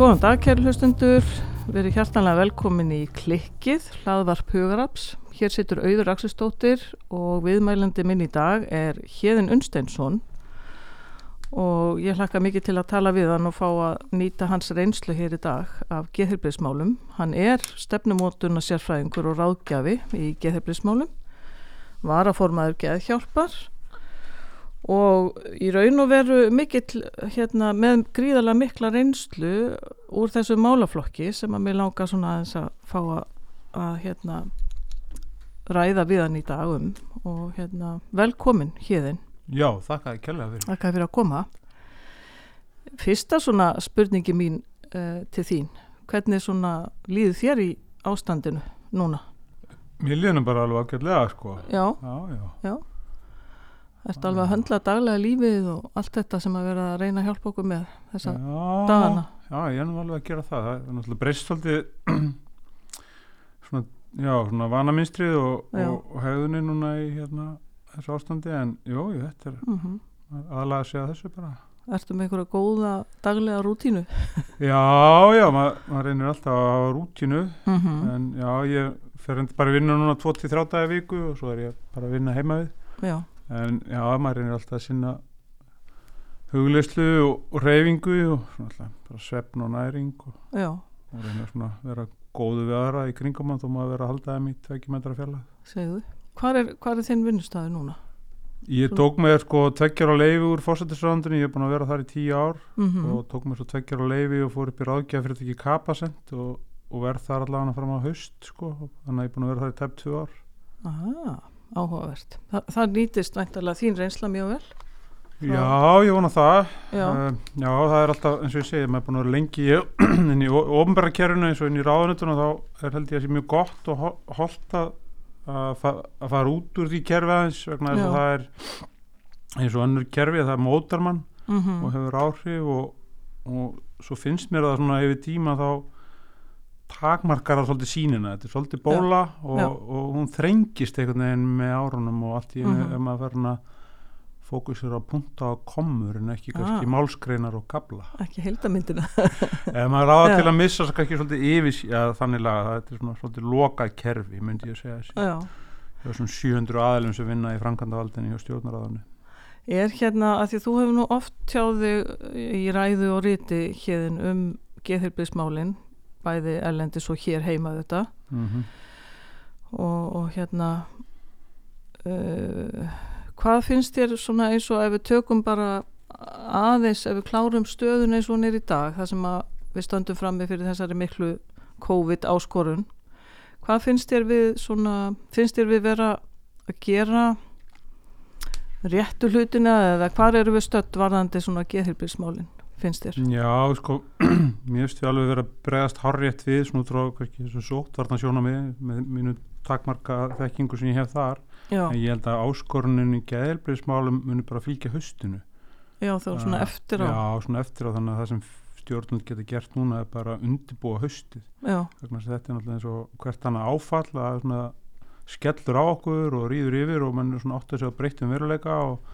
Góðan dag, kæru hlustundur. Verið hjartanlega velkomin í klikkið, hlaðvarp Hugaraps. Hér situr Auður Aksestóttir og viðmælandi minn í dag er Hjeðin Unsteinsson og ég hlakka mikið til að tala við hann og fá að nýta hans reynslu hér í dag af geðheilbriðsmálum. Hann er stefnumótuna sérfræðingur og ráðgjafi í geðheilbriðsmálum, varaformaður geðhjálpar og í raun og veru mikill hérna, með gríðarlega mikla reynslu úr þessu málaflokki sem að mér langar svona aðeins að fá að, að hérna, ræða við hann í dag um og hérna, velkomin hérðin Já, þakka þér kærlega fyrir. þakka fyrir að koma fyrsta svona spurningi mín uh, til þín hvernig svona líður þér í ástandinu núna? Mér líðnum bara alveg ágætlega, sko. Já, Já, já. já Ertu alveg að höndla daglega lífið og allt þetta sem að vera að reyna að hjálpa okkur með þessa já, dagana? Já, ég er nú alveg að gera það. Það er náttúrulega breyst svolítið svona, já, svona vanaminstrið og, og, og hegðunni núna í hérna þessu ástandi, en jú, jú, þetta er Mm aðalega að segja þessu bara. Ertu með einhverja góða daglega rútínu? Já, já, maður mað reynir alltaf að hafa rútínu, Mm en já, ég fer bara að vinna núna 2-3 dagar viku og svo er ég bara að vinna heima við. Já, en já, maður reynir alltaf að sinna hugleyslu og, og reyfingu og svona alltaf bara svefn og næring og, og reynir svona að vera góðu við aðra í kringum þó maður vera að halda þeim í tveikjum metra fjarlag segðu. Hvar er, er þinn vinnustæði núna? Ég tók mér sko tveggjar á leifi úr fórsættisröndinni, ég er búin að vera þar í tíu ár Mm og tók mér svo tveggjar á leifi og fór upp í ráðgjafa fyrir ekki kapasent og, og verð þar allavega fram á haust sko, þannig að ég er búin að vera þar í tæp tvö ár Aha, áhugavert. Þa, það nýtist væntalega þín reynsla mjög vel. Frá- Já, ég vona það Já, Uh, já, það er alltaf, eins og ég segi, maður er búin að vera lengi inn í ofnbæra kerfinu eins og inn í ráðunutuna þá er held ég að sé mjög gott og ho- hollt að, að, fa- að fara út úr því kerfi aðeins vegna að það er eins og önnur kerfi að það mótar mann mm og hefur áhrif og, og svo finnst mér það svona yfir tíma þá takmarkar það svolítið sínina, þetta er svolítið bóla og, Já. og hún þrengist einhvern veginn með árunum og allt í einu maður fer hann að fókusir á punta og kommur en ekki Ah. málskreinar og gabla ekki heildamyndina. ef maður ráða Já. til að missa svo kannski svolítið yfir ja, þannig laga, það er svolítið lokað kerfi myndi ég að segja Já, svona 700 aðilum sem vinna í framkvæmdavaldinni hjá stjórnaráðunni er hérna að því að þú hefur nú oft tjáði í ræðu og riti hérðin um geðheilbriðsmálin, bæði erlendis og hér heima þetta. mm og, og hérna uh, hvað finnst þér svona eins og ef við tökum bara aðeins, ef við klárum stöðun eins og hún er í dag, það sem að við stöndum frammi fyrir þessari miklu COVID áskorun hvað finnst þér við svona, finnst þér við vera að gera réttu hlutina eða hvað eru við stödd varðandi svona geðhilbrísmálin, finnst þér? Já, sko, mér finnst ég alveg vera að bregðast harrétt við svona út frá kannski þessu sótt varna sjóna mig með mínu takmarka þekkingu sem ég hef þar. Já, en ég held að áskorunin í geðelbriðsmálum muni bara fylgja höstinu já þá svona Ah, eftir á. Já, svona eftir á þannig að það sem stjórnund geta gert núna er bara að undirbúa höstið þess að þetta er náttúrulega eins og hvert áfall að það er svona skellur á okkur og rýður yfir og mann er svona átt að segja breyttum veruleika og,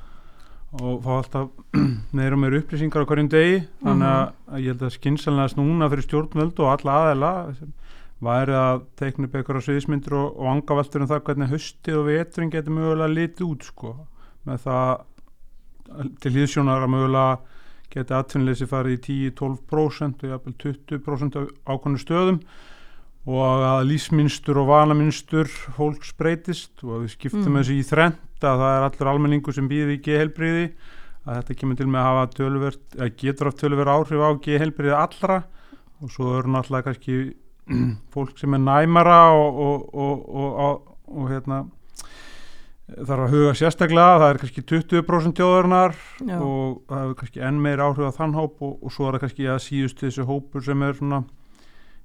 og fá alltaf meira og meira upplýsingar á hverjum degi. Þannig að, að ég held að skynsalnast núna fyrir stjórnvöld og alla aðela væri að teikna upp einhverja sviðismyndir og, og angaveltur um það hvernig höstið og veturinn getur mögulega litið út sko. Með það til hýðsjónar að mögulega geti atvinnleysi farið í 10-12% og jafnvel 20% af ákvæmnu stöðum og að lífsmynstur og vanamynstur fólks breytist og að við skiptum Mm. þessu í þrent að það er allur almenningu sem býði í gehelbriði að þetta kemur til með að hafa töluvert, að getur haft töluvert áhrif á gehelbriði allra og svo eru náttúrulega kannski fólk sem er næmara og, og, og, og, hérna þarf að huga sérstaklega, það er kannski 20% þjóðarinnar Já. og það hefur kannski enn meir áhrif á þann hóp og, og svo er það kannski að síðust þessi hópur sem er svona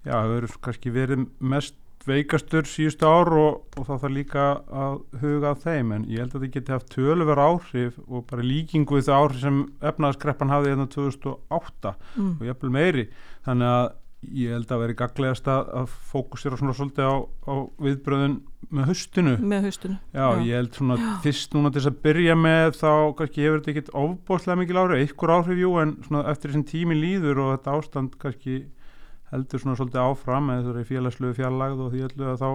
já, hefur kannski verið mest veikastur síðustu ár og, og þá þarf líka að huga að þeim en ég held að þetta geti haft töluver áhrif og bara líkingu við það áhrif sem efnaðaskreppan hafði hérna 2008 mm. og jafnvel meiri. Þannig að ég held að veri gaglegast að, fókusera svona svolítið á, á viðbröðun með höstinu með haustinu Já, ég held svona fyrst núna til þess að byrja með þá kannski hefur þetta ekkert ofbóðslega mikil áhrif, ykkur áhrif jú en svona eftir þessum tími líður og þetta ástand kannski heldur svona svolítið áfram eða það er félagslegu fjarlagð og því öllu að þá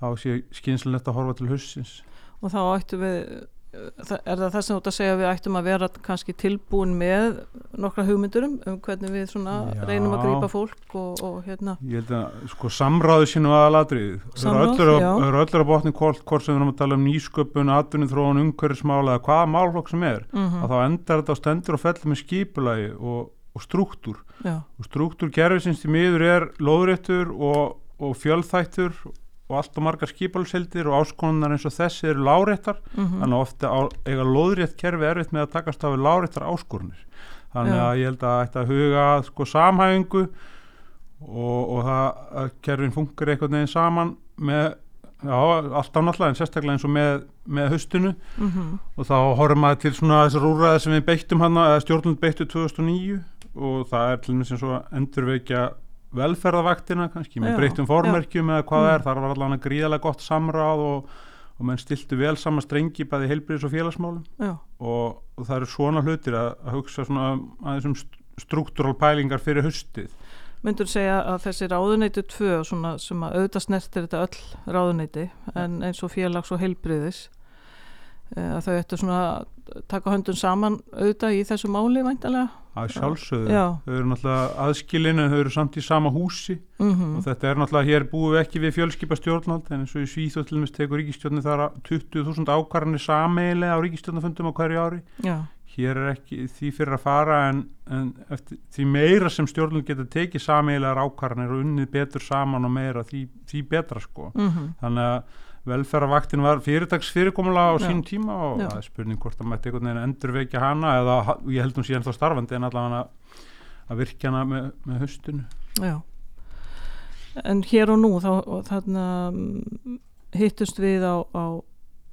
þá sé skynslunett að horfa til hustins og þá ættum við er það það sem þú ert að segja að við ættum að vera kannski tilbúin með nokkra hugmyndurum um hvernig við svona Já. reynum að grípa fólk og, og hérna. Ég held að sko samráðu sínu aðalatrið það eru öllur að botni hvort, sem við erum að tala um nýsköpun, atvinni þróun, umhverfismála eða hvaða málflokk sem er. Mm að þá endar þetta á stendur og fellur með skipulagi og, og struktúr. Já, og struktúr gerfisins til miður er lóðréttur og, og fjölþættur og allt og margar skipalseldir og áskonunar eins og þessi eru láréttar. Mm þannig að ofta eiga lóðrétt kerfi erfitt með að takast á við láréttar áskorunir. Þannig Já. að ég held að að huga að sko samhæfingu og, og það að kerfin funkar einhvern veginn saman með já, alltaf náttúrulega en sérstaklega eins og með, með haustinu. Mm og þá horfum maður til svona þessar úrræði sem við beittum hann eða stjórnund beittu 2009 og það er til dæmis eins og að endurveikja velferðavaktina kannski með Já, breyttum formerkjum eða hvað Mm. er, þar var allavega gríðalega gott samráð og, og menn stiltu vel sama strengi bæði heilbriðis og félagsmálum. Já, og, og það eru svona hlutir að, að hugsa svona aðeins um struktúral pælingar fyrir haustið. Myndur segja að þessi ráðuneyti tvö svona, sem að auðvitað snertir þetta öll ráðuneyti en eins og félags og heilbriðis að þau ættu svona að taka höndun saman auðvitað í þessu máli væntalega að sjálfsögðu, Já. þau eru náttúrulega aðskilin en þau eru samt í sama húsi. Mm og þetta er náttúrulega, hér búum við ekki við fjölskipa stjórnald en eins og í Svíþjóð til dæmis tekur ríkistjórnir þar að 20.000 ákvarðanir sameiginlega á ríkistjórnafundum á hverju ári. Já, hér er ekki því fyrir að fara en, en eftir, því meira sem stjórnald getur tekið sameiginlegar ákvarðanir og unnið betur saman og meira því, því betra sko. Mm þannig að velferðarvaktin var fyrirtags fyrirkomulega á sínum tíma og það er spurning hvort að mætti einhvern veginn endurveikja hana eða ég held hún sé ennþá starfandi en allavega að virkja hana með, með höstinu já. En hér og nú þá þarna mm, hittust við á, á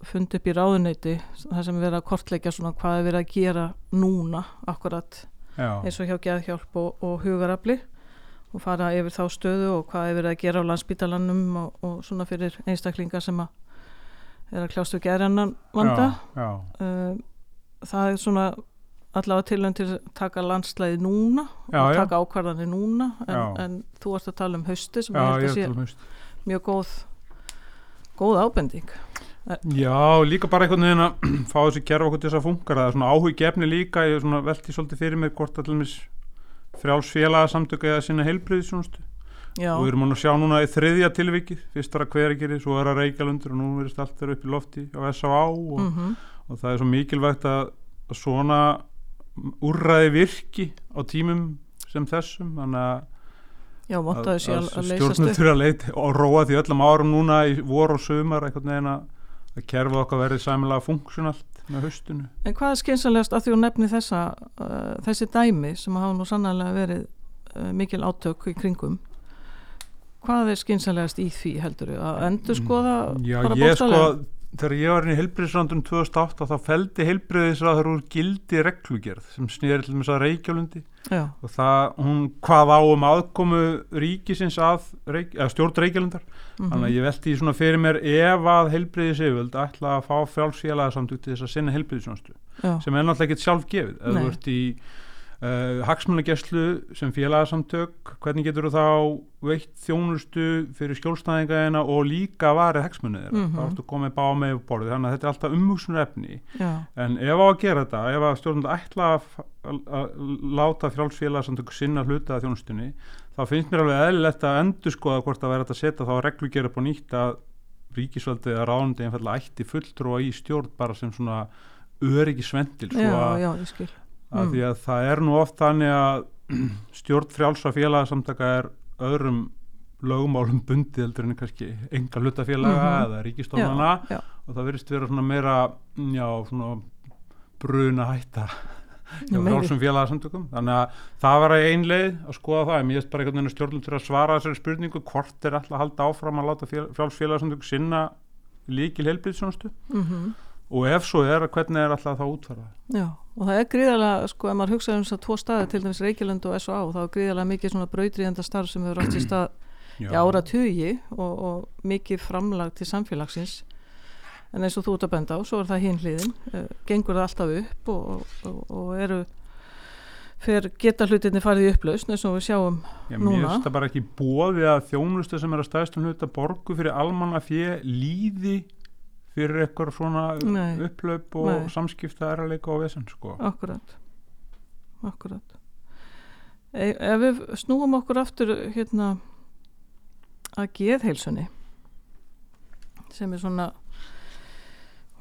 fundi upp í ráðuneyti þar sem við verðum að kortleggja svona hvað er verið að gera núna akkurat Já, eins og hjá geðhjálp og, og hugarafli og fara yfir þá stöðu og hvað er verið að gera á landsbítalannum og, og svona fyrir einstaklingar sem að er að kljást við geðrannan vanda. Já, já. uh, það er svona allavega tilhörn til að taka landslæði núna Já, og taka ákvarðanir núna en, en þú ert að tala um hausti sem ég held að sé mist. mjög góð góð ábending. Já, líka bara einhvern veginn að fá þessi kerfa okkur til þess að funkar það. Er svona áhugjefni líka, ég velti svolítið fyrir mér hvort að til dæmis frjálsfélaga samtöku eða sinna heilbriðisjónustu já, og við erum að sjá núna í þriðja tilvikið fyrst var að hvergeri, svo er að Reykjalundur og nú verðist allt þeirra upp í lofti á S.A.A. og, mm og það er svo mikilvægt að, að svona úrræði virki á tímum sem þessum þannig að já, að, að leysast stjórnum þurfa að leita og róa því öllum árum núna í vor og sumar einhvern veginn að að kerfa okkar verið sæmilega funksjonalt með haustinu. En hvað er skynsanlegast að því þú nefni þessa uh, þessi dæmi sem hafa nú sannlega verið uh, mikil átök í kringum? Hvað er skynsanlegast í því heldur að endur skoða Já, bara ég sko, þegar ég var inn í heilbriðisrandum 2008 þá feldi heilbriðisraður úr gildi reglugerð sem snýri til þess að Reykjalundi já, og það, hún hvað á um aðkomu ríkisins að, Reykj, að stjórn Reykjalundar. Mhm, þannig að ég velti því svona fyrir mér ef að heilbriðis yfirvöld ætla að fá frjálsfélaga samtök til þess að sinna heilbriðisjónstu já, sem er náttúrulega ekkert sjálf gefið ef Nei. þú ert í uh, hagsmunageslu sem félagasamtök hvernig getur þú þá veitt þjónustu fyrir skjólstæðingaðina og líka varið hagsmunið þeirra? Mhm. þá ertu komið bá með borðið þannig að þetta er alltaf umhugsunar efni já, en ef á að gera þetta, ef að stjórnund ætla að, láta frjálsfélagasamtök sinna hluta að þjónustunni þá finnst mér alveg eðlilegt að endur skoða hvort að vera þetta að setja þá reglugjör upp á nýtt að ríkisvaldið eða ráðandi einfallega ætti fulltrúa í stjórn bara sem svona öryggisvendil svo að, að Mm. því að það er nú oft þannig að stjórn frjálsa félagsamtaka er öðrum lögumálum bundið heldur en kannski enga hlutafélaga Mhm. eða ríkistofnana og það verðist vera svona meira já, svona bruna hætta Já, hjá meiri. frálsum félagasamtökum. Þannig að það var ein leið að skoða það en ég veist bara einhvern veginn stjórnum til að svara þessari spurningu hvort er alltaf að halda áfram að láta fél, frjáls félagasamtök sinna líkil helbriðsjónustu mhm. Og ef svo er, hvernig er alltaf það? Útfærað Já, og það er gríðarlega, sko, ef maður hugsaði um þess að tvo staði, til dæmis Reykjavík og S.A. þá er gríðarlega mikið svona brautriðenda starf sem hefur átt í stað í ára tugi og, og mikið framlag til samfélagsins en eins og þú ert að benda á, svo er það hinn hliðin uh, gengur það alltaf upp og, og, og eru fyrir geta hlutinni farið í upplausn eins og við sjáum Já, núna. mér finnst það bara ekki bóði að þjónustu sem er að stæðstum hluta borgu fyrir almanna fjö líði fyrir eitthvað svona Nei. upplaup og Nei. samskipta erleika og vesen sko. akkurat akkurat e, ef við snúum okkur aftur hérna að geðheilsunni sem er svona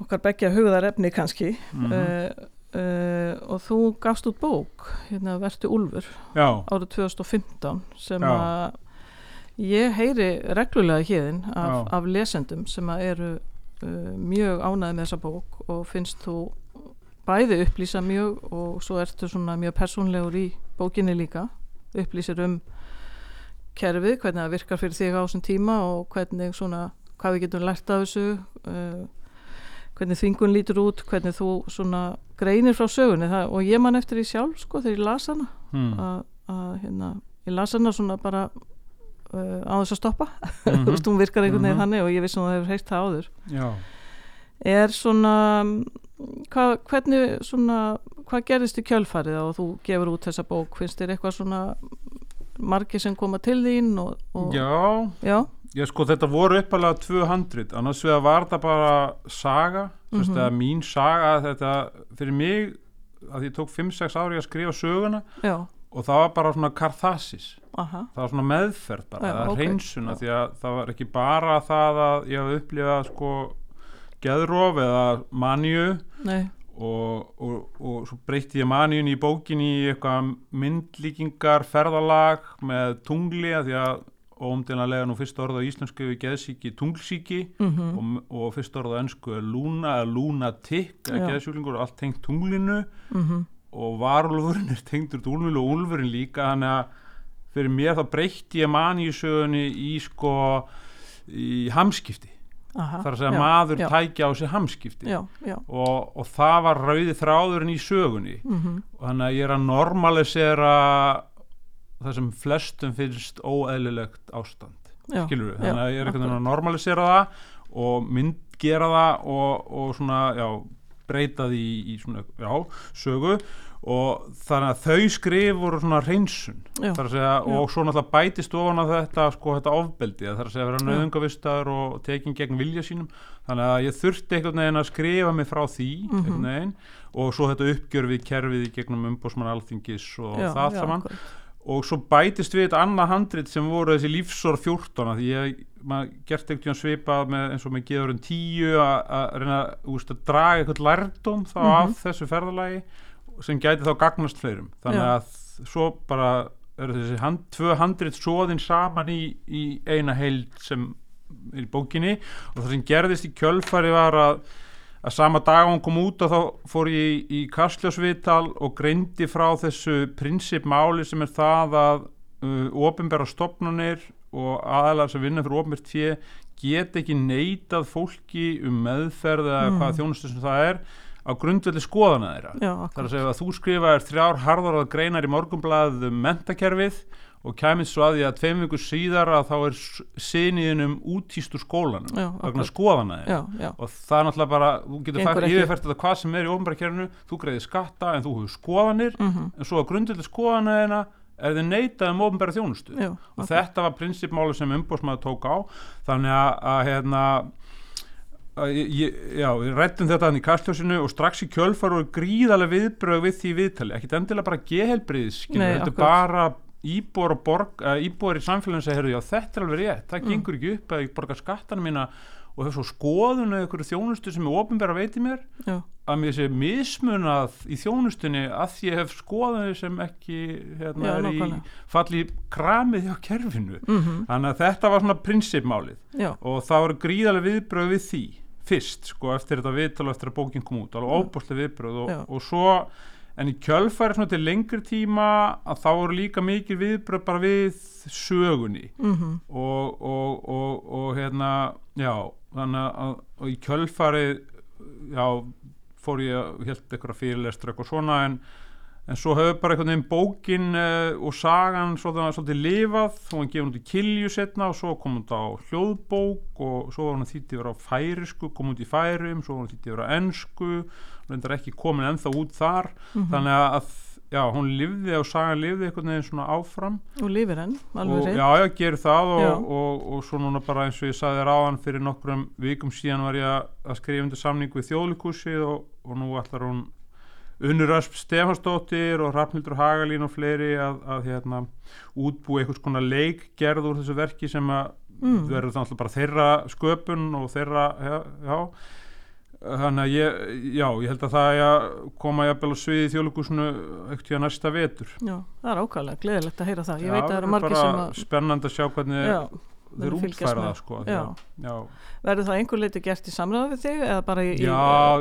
okkar beggja hugðarefni kannski Mhm. uh, uh, og þú gafst út bók hérna Vertu Úlfur Já, árið 2015 sem að ég heyri reglulega hérinn af, af lesendum sem að eru mjög ánæði með þessa bók og finnst þú bæði upplýsa mjög og svo ertu svona mjög persónlegur í bókinni líka. Upplýsir um kerfið, hvernig það virkar fyrir þig á þessum tíma og hvernig svona hvað við getum lært af þessu uh, hvernig þvingun lítur út hvernig þú svona greinir frá sögunni. Það, og ég man eftir því sjálf sko þegar ég las hana. Hmm. að hérna, ég las hana svona bara uh, á þess að stoppa Mhm. þú veist, hún virkar einhvern veginn Mhm. þannig og ég vissi að hún hefur heyrt það áður já er svona hvað, hvernig svona hvað gerðist í kjölfarið og þú gefur út þessa bók, finnst þér eitthvað svona margir sem koma til þín og, og Já, já, ég sko þetta voru uppalega 200 annars vegar var þetta bara saga mm Mhm. -hmm. mín saga þetta fyrir mig að ég tók 5-6 ári að skrifa söguna já, og það var bara svona karþasis aha. Það var svona meðferð bara, eða ok. hreinsuna Já. því að það var ekki bara það að ég hafði upplifað sko geðrof eða manju og, og, og svo breytti ég manjun í bókinni í eitthvað myndlíkingar ferðalag með tungli að því að óumdénlega nú fyrsta orða á íslensku við geðsíki tunglsíki mhm, og, og fyrsta orða á ennsku er lúna eða lunatikk eða geðsjúklingur og allt tengt tunglinu. Mhm og varulfurinn er tengdur dúlmil og úlfurinn líka þannig að fyrir mér þá breytti ég mani í sögunni í sko í hamskipti. Aha, þar að segja já, maður já, tækja á sig hamskipti. Já, já, og, og það var rauði þráðurinn í sögunni. Mhm, og þannig að ég er að normalisera það sem flestum finnst óeðlilegt ástand. Skilur við, þannig að ég er einhvern veginn að normalisera það og myndgera það og, og svona, já, breyta því í, í svona, já, sögu og þannig að þau skrif voru svona hreinsun að segja, og svo náttúrulega bætist ofan að þetta, sko, þetta ofbeldi þar að segja vera Já. nöðungavistar og tekin gegn vilja sínum, þannig að ég þurfti einhvern veginn að skrifa mig frá því Mhm. einhvern veginn, og svo þetta uppgjör við kerfið í gegnum umbósmann alþingis og já, það já, saman akkurat. og svo bætist við þetta annað handrit sem voru þessi lífsor 14 af því ég gert ekkert svipað með, eins og með geðurinn 10 að að reyna að draga eitthvað lærdóm þá Mhm. af þessu ferðalagi sem gæti þá gagnast fleirum þannig Já. að svo bara eru þessi hand, tvö handrit svoðin saman í, í eina heild sem er í bókinni og það sem gerðist í kjölfari var að að sama dag hún kom út og þá fór ég í, í kastljósvital og greindi frá þessu prinsipmáli sem er það að uh, ofinbæra stopnunir og aðalega sem vinna fyrir ofinbært fjö get ekki neitað fólki um meðferð eða Mm. hvaða þjónustu sem það er á grundvelli skoðana þeirra. Þar að segja að þú skrifaðir þrjár harðarað greinar í morgunblaðið um mentakerfið og kæmið svo að því að tveim vikur síðar að þá er siniðinum útíst úr skólanum Já, vegna skoðana þeirra. Og það er náttúrulega bara, þú getur ekki. yfirfært þetta hvað sem er í ofnbærakerfinu þú greiðir skatta en þú hefur skoðanir mhm, en svo að grundveldi skoðana þeirna er þið neitað um ofnbæra þjónustu. Já, og þetta var prinsipmáli sem umbóðsmaður tók á. Þannig að, að hérna að ég, já, við rættum þetta hann í kastljósinu og strax í kjölfar og gríðarlega viðbröð við því viðtali, ekkit endilega bara gehelbriðis, Nei, þetta er bara íbúar og borg, íbúar í samfélaginu segir, heyrðu, já þetta er alveg rétt, það Mm. gengur ekki upp að ég borga skattana mína og hef svo skoðun eða einhverju þjónustu sem er ofinbæra veiti mér já, að mér sé mismunað í þjónustunni að ég hef skoðunni sem ekki hérna, Já, er í nákvæmlega. falli í kramið hjá kerfinu. Mhm, þannig að þetta var svona prinsipmálið. Og það voru gríðarlega viðbröð við því fyrst, sko, eftir þetta viðtal og eftir að bókin kom út, alveg óbúslega viðbröð og, og svo, en í kjölfæri svona til lengri tíma að þá voru líka mikið viðbröð bara við sögunni. Mhm, og, og, og, og hérna, já þannig að og í kjölfari já, fór ég að held eitthvað fyrirlestur eitthvað svona en, en svo hefur bara einhvern veginn bókin uh, og sagan svolítið, lifað og hann gefur hún til kilju setna og svo kom hún á hljóðbók og svo var hún þýtti vera á færisku kom hún í færum, svo var hún þýtti vera á ensku reyndar ekki komin ennþá út þar mhm. þannig að já, hún lifði og sagan lifði einhvern veginn svona áfram og lifir enn, alveg og, reynd já, já, gerir það og, Já. og, og, svo núna bara eins og ég sagði ráðan fyrir nokkrum vikum síðan var ég að- skrifa undir samning við þjóðlíkusið og, og nú ætlar hún Unnur Ösp Stefansdóttir og Rafnildur Hagalín og fleiri að, að hérna, útbúi einhvers konar leikgerð úr þessu verki sem að Mm. verður þannig bara þeirra sköpun og þeirra, já, já. Þannig að ég, já, ég held að það að koma jafnvel á sviði þjóðlíkusinu ekkert að næsta vetur. Já, það er ákvæðlega, gleðilegt að heyra það. Ég Já, veit að það eru er margir sem að spennandi að sjá hvernig já, þeir útfæra það sko Já. já, verður það einhver leiti gert í samræða við þig eða bara í, í já,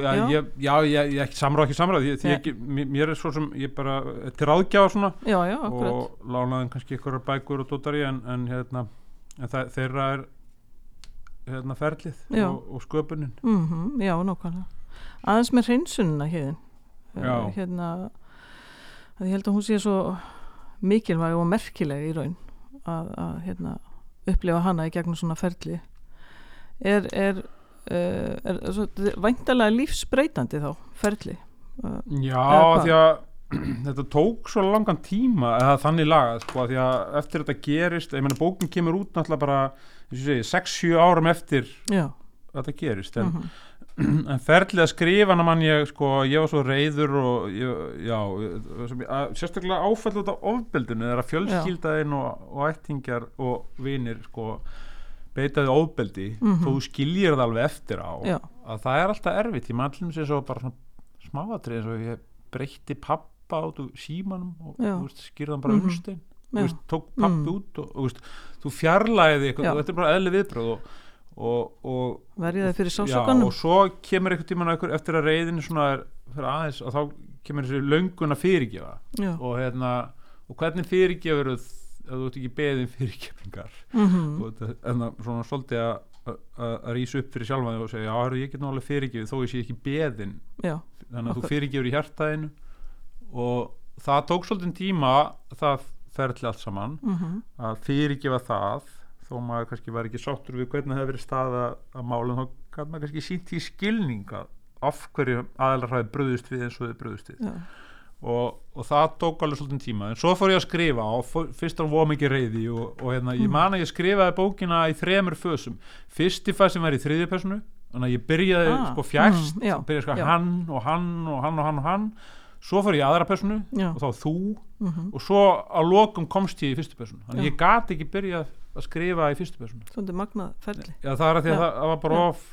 já, ég, já, ég, ég ekki samráð ekki samráð ég, ekki- mér- er svo sem ég bara til ráðgjafa svona. Já, já, og lánaðum kannski ykkur bækur og dótari en, en hérna en það, þeirra er hérna ferlið Já. og, og sköpunin. Mm já, nákvæmlega. Aðeins með hreinsunina héðin Já. hérna að ég held að hún sé svo mikilvæg og merkileg í raun að, að hérna, upplifa hana í gegnum svona ferli. Er, er, uh, er, er svo, væntalega lífsbreytandi þá ferli? Uh, já, því að þetta tók svo langan tíma eða þannig lagað sko því að eftir þetta gerist ég meina bókin kemur út náttúrulega bara eins og ég segi, 6-7 árum eftir já, að þetta gerist en, mhm, en ferlið að skrifa hana mann ég sko, ég var svo reyður og ég, já, að, sérstaklega áfæll út af ofbeldinu þegar að fjölskyldaðin og, og ættingjar og vinir sko beitaði ofbeldi. Mhm. þó þú skiljir það alveg eftir á já, að það er alltaf erfitt. Ég mann sem svo bara smáatrið eins og ég breytti pappa út úr símanum og veist, skýrðan bara já, þú veist, tók pappi Mm. út og, veist, þú fjarlæði eitthvað. Þetta er bara eðli viðbröð og, og, og verja þið fyrir sásakanum og svo kemur einhvern tímann einhver, eftir að reyðin er aðeins og þá kemur þessi löngun að fyrirgefa. Og hérna og hvernig fyrirgefur þú ef þú ert ekki beðin fyrirgefingar mhm, og þetta en það svona svolítið að að að rísa upp fyrir sjálfan þig og segja já, ég get nú alveg fyrirgefið þó ég sé ekki beðin já, þannig að þú Akkurat. fyrirgefur í hjartaðinu og það tók svolítið tíma það ferli allt saman mhm, að fyrirgefa það þó maður kannski var ekki sáttur við hvernig það hefði verið staða að málum þá gæti maður kannski sínt í skilning að af hverju aðeins hafði bröðust við eins og þið bröðust við. Já, og, og það tók alveg svolítið tíma. En svo fór ég að skrifa og fór, fyrst var voru mikið reyði og, og hérna, ég Mm. man að ég skrifaði bókina í þremur fösum. Fyrsti fæs sem var í þriðju personu þannig að ég byrjaði Ah, sko fjærst mm, já, byrjaði sko hann og hann og hann og hann og hann svo fór ég aðra personu já, og þá þú mhm, og svo á lokum komst ég í fyrstu personu þannig að Já. ég gat ekki byrjað að skrifa í fyrstu personu svolítið magnað ferli. Já, það er að því að það, það var bara of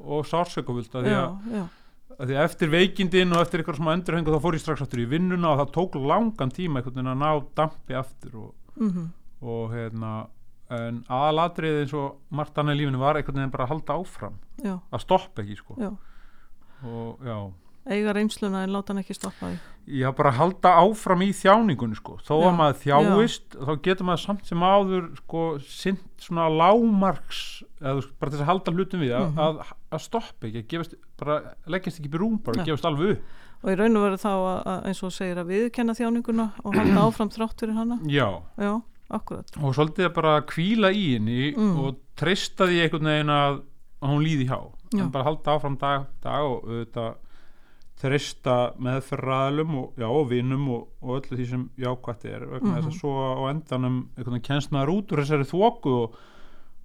og sársökuvöld að, að- að því að eftir veikindin og eftir eitthvað smá endurhengu þá fór ég strax aftur í vinnuna og það tók langan tíma einhvern veginn að ná dampi aftur og, mhm, og hérna en aðalatrið eins og margt annað í lífinu var einhvern veginn bara að halda áfram. Já, að stoppa ekki sko. Já. Og já, eiga reynsluna en láta hann ekki stoppa því já bara halda áfram í þjáningunni sko, þó Já, að maður þjáist þá getur maður samt sem áður sko sint svona lámarks eða bara þess að halda hlutum við að, Mhm. að, að stoppa ekki, að gefast bara leggjast ekki rúm bara, Já. gefast alveg upp og í raun og veru þá að, að, eins og segir að viðkenna þjáninguna og halda áfram þrátt fyrir hana já, já, og svolítið að bara kvíla í henni Mm. og treysta því einhvern veginn að, að hún líði hjá Já. en bara halda áfram dag, dag og auðvitað treysta meðferðraðalum og, og vinum og, og öllu því sem jákvætt er vegna þess Mhm. að svo á endanum einhvern veginn kennst maður út úr þessari þvoku og,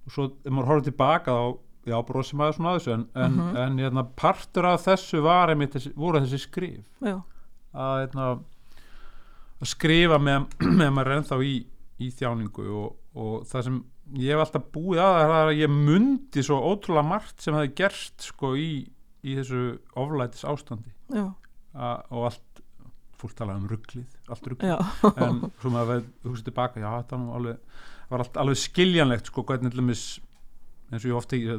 og svo ef maður horfður tilbaka þá já, brosi maður svona að þessu en, en, Mhm. en hérna, partur af þessu var einmitt þessi, voru þessi skrif já, að, hérna, að skrifa með, með maður er ennþá í, í þjáningu og, og það sem ég hef alltaf búið að það er að ég mundi svo ótrúlega margt sem hefði gerst sko í, í þessu oflætis ástandi og allt fólk talaði um rugglið, allt rugglið en svo maður veið, hugsa tilbaka já, þetta var alveg, var allt, alveg skiljanlegt sko, hvernig til dæmis eins og ég ofta í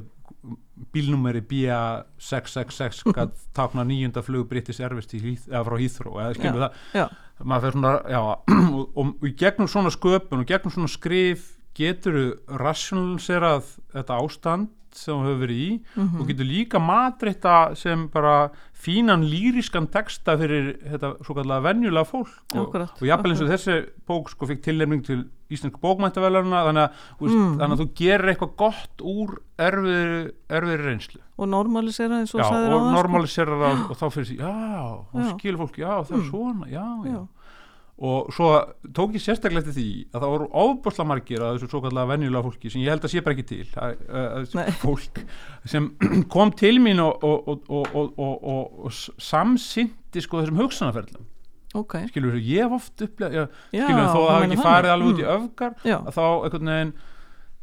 bílnúmeri BA666 gæt tákna nýjunda flug British Airways eða frá Heathrow eða skilur það. já, maður fer svona, já, og, og, og í gegnum svona sköpun og gegnum svona skrif getur rationaliserað þetta ástand sem þú hefur verið í mhm, og getur líka matreita sem bara fínan lýriskan texta fyrir þetta svo kallega venjulega fólk og, og jafnvel eins og þessi bók sko fikk tilnefning til íslensku bókmæntavelurna þannig, Mm. þannig að þú gerir eitthvað gott úr erfiðri, erfiðri reynslu og normalisera eins og já, sagðir og áðan, sko. normaliserar það og þá fyrir því, já, og Já. skilur fólk já, það er Mm. svona, já, já, Já. Og svo tók ég sérstaklega eftir því að það voru ofbúrslega margir að þessu svo kallega venjulega fólki sem ég held að sé bara ekki til. Að, að, að fólk sem kom til mín og, og, og, og, samsinti sko þessum hugsanarferðlum ok, skilur þú, ég hef oft upplega já, skilur þú, þó að það meinar ekki farið alveg út í Mm, öfgar að þá einhvern veginn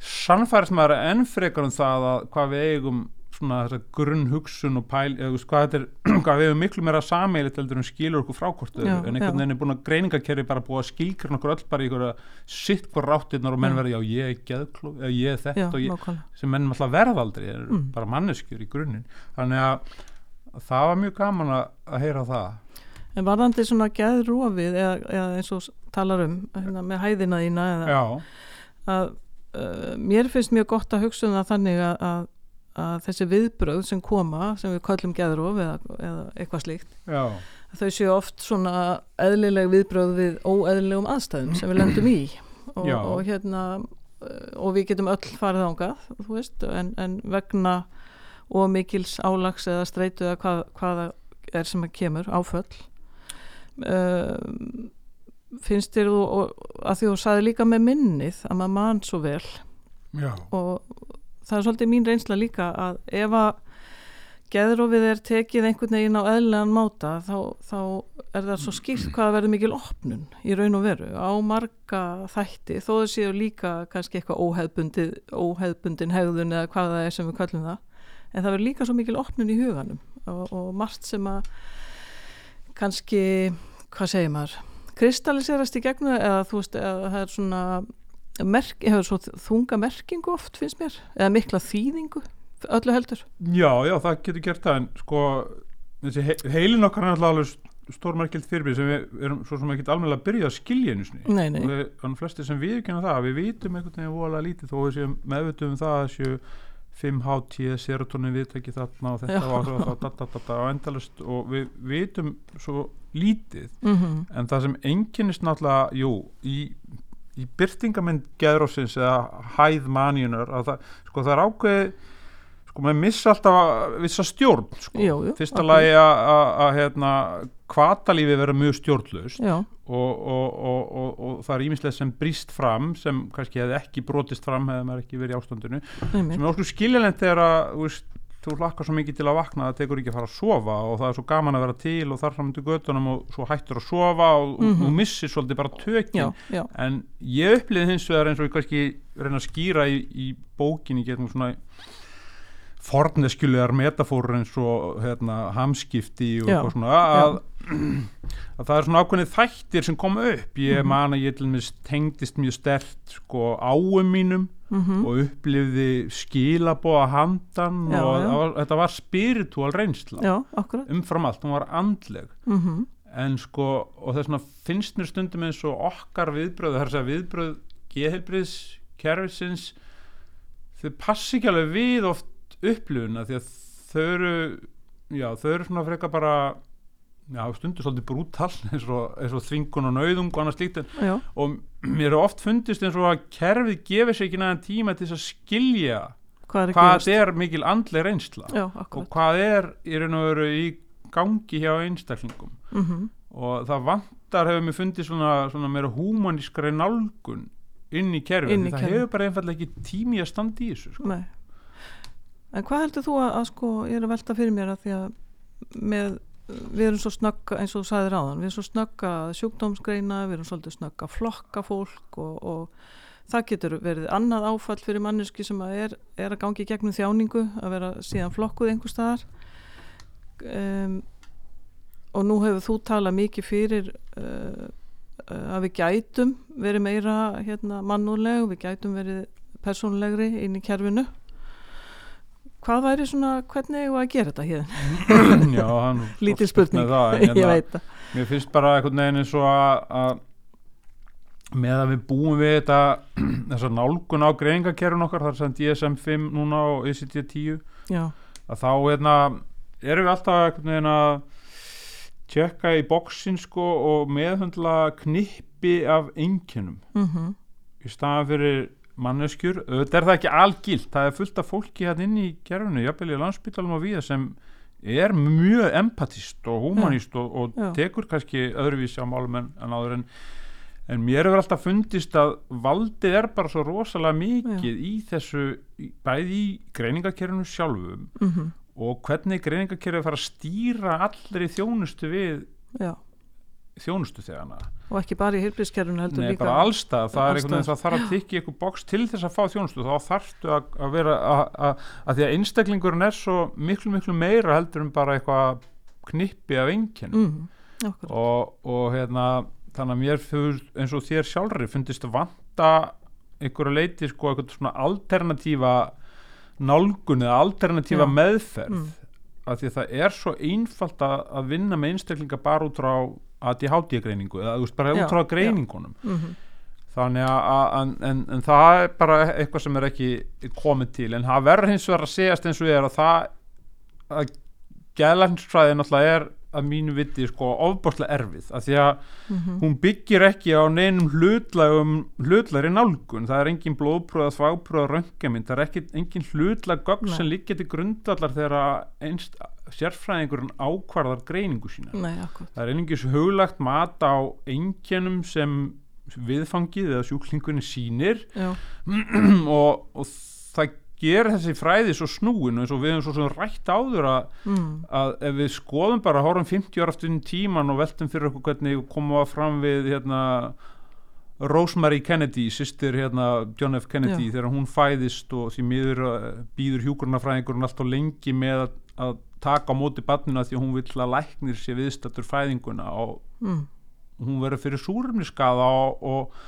sannfærist maður enn frekar um það að hvað við eigum svona þessa grunn hugsun og pæl eða hvað, þetta er, hvað við hefum miklu meira sameilit heldur en skilur okkur frákortu en einhvern veginn er búin að greiningakerfi bara búið að skilgrinn okkur öll bara í einhverja sitt hvort ráttirnar og menn Já. verða já ég er geðkló eða ég er þetta já, og ég, nákvæmlega. sem menn alltaf verða aldrei er Mm. bara manneskjur í grunninn. Þannig að, að það var mjög gaman að, að heyra það. En varðandi svona geðrúafið eða, eða eins og talar um hérna, með hæðina þína eða, að uh, mér finnst mjög gott að hugsa um það þannig að, að, að þessi viðbröð sem koma sem við kallum geðróf eða, eða eitthvað slíkt já, þau séu oft svona eðlileg viðbröð við óeðlilegum aðstæðum sem við lendum í. Og, og hérna og við getum öll farið ángað veist, en, en vegna og mikils álags eða streitu eða hvað, hvað það er sem að kemur áföll um, finnst þér þú að því þú saði líka með minnið að maður mann svo vel já, og það er svolítið mín reynsla líka að ef að geðrófið er tekið einhvern veginn á eðlilegan máta þá, þá er það svo skýrt hvað að verður mikil opnun í raun og veru á marga þætti þó það séu líka kannski eitthvað óheðbundin hegðun eða hvað það er sem við kallum það en það verður líka svo mikil opnun í huganum og, og margt sem að kannski, hvað segir maður kristalliserast í gegnum eða þú veist, eða það er svona merk, hefur svo þunga merkingu oft finnst mér, eða mikla þýðingu öllu heldur Já, já, það getur gert það en sko, þessi he heilin okkar er alltaf stórmerkild fyrirbyrð sem við erum svo sem ekki alveg að byrja að skilja Nei, nei. og við, þannig flesti sem við ekki það við vitum einhvern veginn voðalega lítið þó við séum meðvituð um það að séu 5HT, serotonin viðtæki þarna og þetta Já. var og það, da, da, da, og endalist og við vitum svo lítið mm -hmm. en það sem einkennist náttúrulega, jú, í, í byrtingamind geðrósins eða hæð maníunar að það, sko það er ákveðið sko maður missa alltaf vissa stjórn sko. Jú, jú, fyrsta ákveðið. lagi að- hérna kvatalífi vera mjög stjórnlaust og, og, og, og, og það er ímislega sem brýst fram sem kannski hefði ekki brotist fram hefði maður ekki verið í ástandinu einmitt sem er okkur skiljalent þegar að þú, hlakkar svo mikið til að vakna að það tekur ekki að fara að sofa og það er svo gaman að vera til og þar fram til göttunum og svo hættur að sofa og, Mhm. og, og missir svolítið bara já, en ég upplýði hins vegar eins og ég kannski reyna að skýra í, í bókinni getum svona forneskjulegar metafórur eins og hérna, hamskipti og eitthvað svona að, að það er svona ákveðnið þættir sem koma upp. Ég Mhm. man að ég til mér tengdist mjög stert sko áum mínum mm og upplifði skilabóða handan Já, og já. það var, þetta var spiritual reynsla já, umfram allt, hún var andleg. Mm en sko, og þess vegna finnst mér stundum eins og okkar viðbröð það er að segja viðbröð geðheilbriðs kerfisins þau passi ekki alveg við oft upplifuna því að þau eru já, þau eru svona frekar bara já, stundur svolítið brútal eins og, eins og þvingun og nauðung og annað slíkt og mér er oft fundist eins og að kerfið gefur sér ekki næðan tíma til þess að skilja hvað er hvað er mikil andleg reynsla Já, og hvað er í raun og veru í gangi hjá einstaklingum. Mm og það vantar hefur mér fundið svona, svona meira húmanískari nálgun inn í kerfið það kerfið. hefur bara einfallega ekki tími að standa í þessu sko. Nei En hvað heldur þú að, að sko, ég er að velta fyrir mér að því að með, við erum svo snögg eins og þú sagðir áðan, við erum svo snögg að sjúkdómsgreina, við erum svolítið snögg að flokka fólk og, og það getur verið annað áfall fyrir manneski sem að er, er að gangi gegnum þjáningu að vera síðan flokkuð einhver staðar. Um, og nú hefur þú talað mikið fyrir uh, að við gætum verið meira hérna, mannúleg við gætum verið persónlegri inn í kerfinu hvað væri svona, hvernig hefur að gera þetta hér? Já, hann Lítil spurning, það, ég hérna, veit það. Mér finnst bara einhvern veginn eins og að, með að við búum við þetta þessar nálgun á greiningakerfin okkar þar sem DSM-5 núna og ICD-10 Já, að þá hérna, erum við alltaf að tjekka í bóksin sko og meðhundla knippi af einkennum. Mhm, í staðan fyrir manneskjur. Auðvitað er það ekki algilt, það er fullt af fólki hérna inn í kerfinu, jafnvel í landsbytalum og við sem er mjög empatist og humanist og, og Já. tekur kannski öðruvísi á málum en, en áður en en mér hefur alltaf fundist að valdið er bara svo rosalega mikið í þessu, bæði í greiningakerfinu sjálfum mhm, og hvernig greiningakerfið fara að stýra allri þjónustu við já þjónustu þegana og ekki bara í heilbrískerfinu heldur Nei, líka bara allstað, það er einhvern veginn það þarf að tikka í eitthvað boks til þess að fá þjónustu, þá þarftu að, að vera að, að, að því að einstaklingurinn er svo miklu miklu meira heldur en bara eitthvað knippi af enginn okkur, og, og hérna þannig að mér fyrir eins og þér sjálfri fundist vanta einhverju leiti sko eitthvað svona alternatífa nálgun eða alternatífa Já. meðferð. Mm. af því að það er svo einfalt að, að vinna með einstaklinga bara út frá ADHD greiningu eða þú veist bara út frá greiningunum. Mhm, þannig að, en, en, en það er bara eitthvað sem er ekki komið til en það verður hins vegar að segjast eins og ég er að það að gæðlæknisfræði náttúrulega er að mínu viti sko ofbáslega erfið af því að mhm, hún byggir ekki á neinum hlutlægum hlutlæri nálgun, það er engin blóðpröða þvápröða röngamind, það er ekki, engin hlutlæg gögn sem liggja til grundvallar þegar einst sérfræðingurinn ákvarðar greiningu sína nei, Það er einungis huglagt mat á einkennum sem viðfangið eða sjúklingurinn sýnir já, og, og það ger þessi fræði svo snúin eins og við höfum svo sem rætt áður að, mm, að ef við skoðum bara horfum 50 ára aftur inn í tíman og veltum fyrir okkur hvernig við fram við hérna Rosemary Kennedy, sýstir hérna John F. Kennedy Já. þegar hún fæðist og því miður uh, býður hjúkurnafræðingurinn alltaf lengi með að, að taka á móti barnina því hún vill að læknir sé viðstattur fæðinguna og mm, hún verður fyrir súrumniskaða og, og,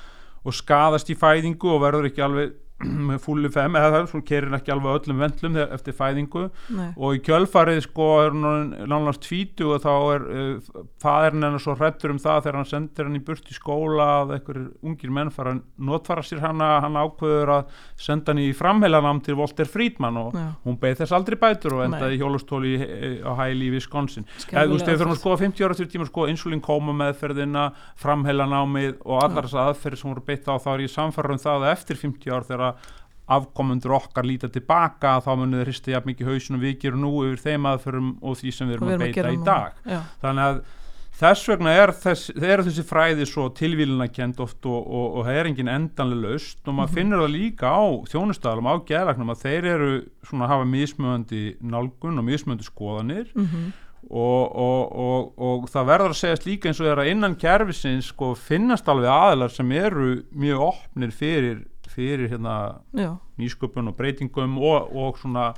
og skadast í fæðingu og verður ekki alveg fúli fem eða það svona kerir ekki alveg öllum vendlum eftir fæðingu. Nei, og í kjölfarið sko er hún nánast tvítu og þá er uh, faðurinn hennar svo hrættur um það þegar hann sendir hann í burt í skóla að einhverjir ungir menn fara að notfara sér hana. Hann ákveður að senda hann í framheilanám til Walter Friedman og já, hún beið þess aldrei bætur og endaði í hjólastóli í, á hæli í Wisconsin. Eða þú veist, þegar áfall. skoða 50 ára til tíma sko insulín koma meðferðina framheilanámið og allar Já. þessar aðferðir sem voru beitt á þá er ég samfæra um það að eftir 50 ár þegar afkomendur okkar líta tilbaka þá munið þeir hristi jafn mikið hausin og við gerum nú yfir þeim aðferðum og því sem við erum að beita í dag. Já, þannig að þess vegna er þess, er þessi fræði svo tilvílunarkend oft og, og, og það er engin endanlega laust og maður Mhm. finnur það líka á þjónustæðalum á geðlagnum að þeir eru svona hafa mismöðandi nálgun og mismöðandi skoðanir mhm, og, og, og, og það verður að segjast líka eins og þeirra innan kerfisins sko finnast alveg aðilar sem eru mjög opnir fyrir, fyrir hérna nýsköpun og breytingum og, og svona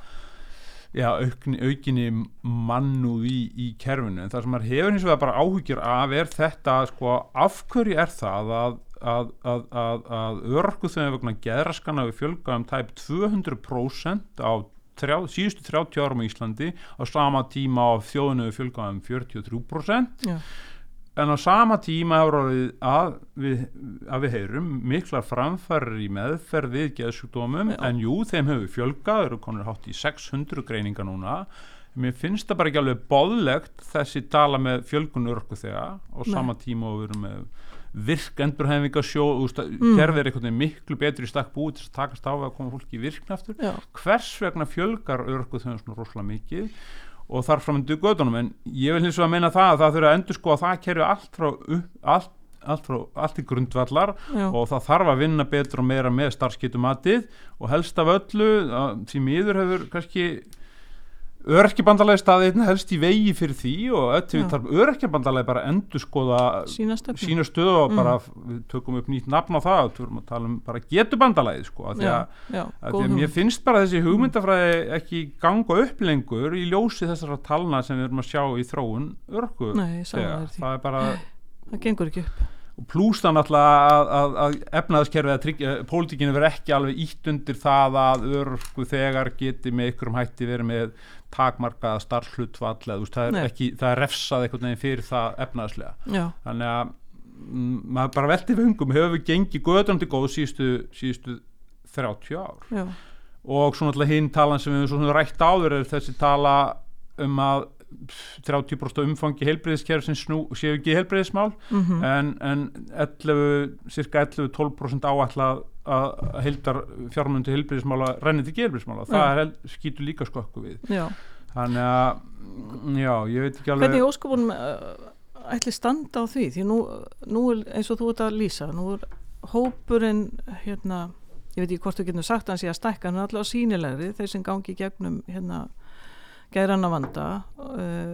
já, aukni, aukinni mannúð í, í kerfinu. En það sem maður hefur hins vegar bara áhyggjur af er þetta sko, af hverju er það að að, að, að, að örku þegar vegna geðraskana við fjölga um tæp 200% á þrjá, síðustu 30 árum í Íslandi á sama tíma á þjóðinu við fjölga um 43% já, en á sama tíma að við, að við heyrum miklar framfærir í meðferð við geðsjúkdómum. En jú, þeim hefur fjölgað, eru konur hátt í 600 greininga núna. Mér finnst það bara ekki alveg boðlegt þessi tala með fjölgun örku þegar á sama tíma og við erum með virk endurhefingasjó Mm. mm. kerfið er einhvern veginn miklu betri í stakk búið til að takast á að koma fólki í virkn aftur. Já, hvers vegna fjölgar örku þegar svona rosalega mikið og þarf fram undir gödunum en ég vil hins vegar meina það að það þurfa að endur sko að það kerfi allt frá upp, allt, allt, frá, allt í grundvallar já, og það þarf að vinna betur og meira með starfskitumatið og helst af öllu því miður hefur kannski örkjabandalagi staði einn helst í vegi fyrir því og öll við þarf örkjabandalagi bara endur skoða sína stöðu og Mm. bara við tökum upp nýtt nafn á það og við erum að tala um bara getubandalagi sko, að því að, já, að að mér finnst bara þessi hugmyndafræði ekki ganga upp lengur í ljósi þessara talna sem við erum að sjá í þróun örku Nei, það er bara það gengur ekki upp plús það náttúrulega að, að, að efnaðaskerfið að tryggja, pólitíkinu verður ekki alveg ítt undir það að örku þegar geti með ykkurum hætti verið með takmarkaða veist, það er það er refsað einhvern veginn fyrir það efnaðaslega já, þannig að mm, maður bara velti vöngum hefur gengið göðan til góð síðustu, síðustu 30 ár? Já, og svo náttúrulega hinn talan sem við rætt áður er þessi tala um að 30% umfangi heilbreyðiskerf sem snú, séu ekki heilbreyðismál mhm, en, en 11, cirka 11-12% áætlað að heildar fjármundu heilbreyðismála renni til heilbreyðismála, það er, skýtur líka skokku við. Já. Þannig að, mm, já, ég veit ekki alveg hvernig óskopunum uh, ætli standa á því? Því nú, nú er eins og þú ert að lýsa nú er hópurinn hérna, ég veit ekki hvort þú getur sagt hans ég að stækka, hann er allavega sínilegri þeir sem gangi gegnum hérna gæranna vanda uh,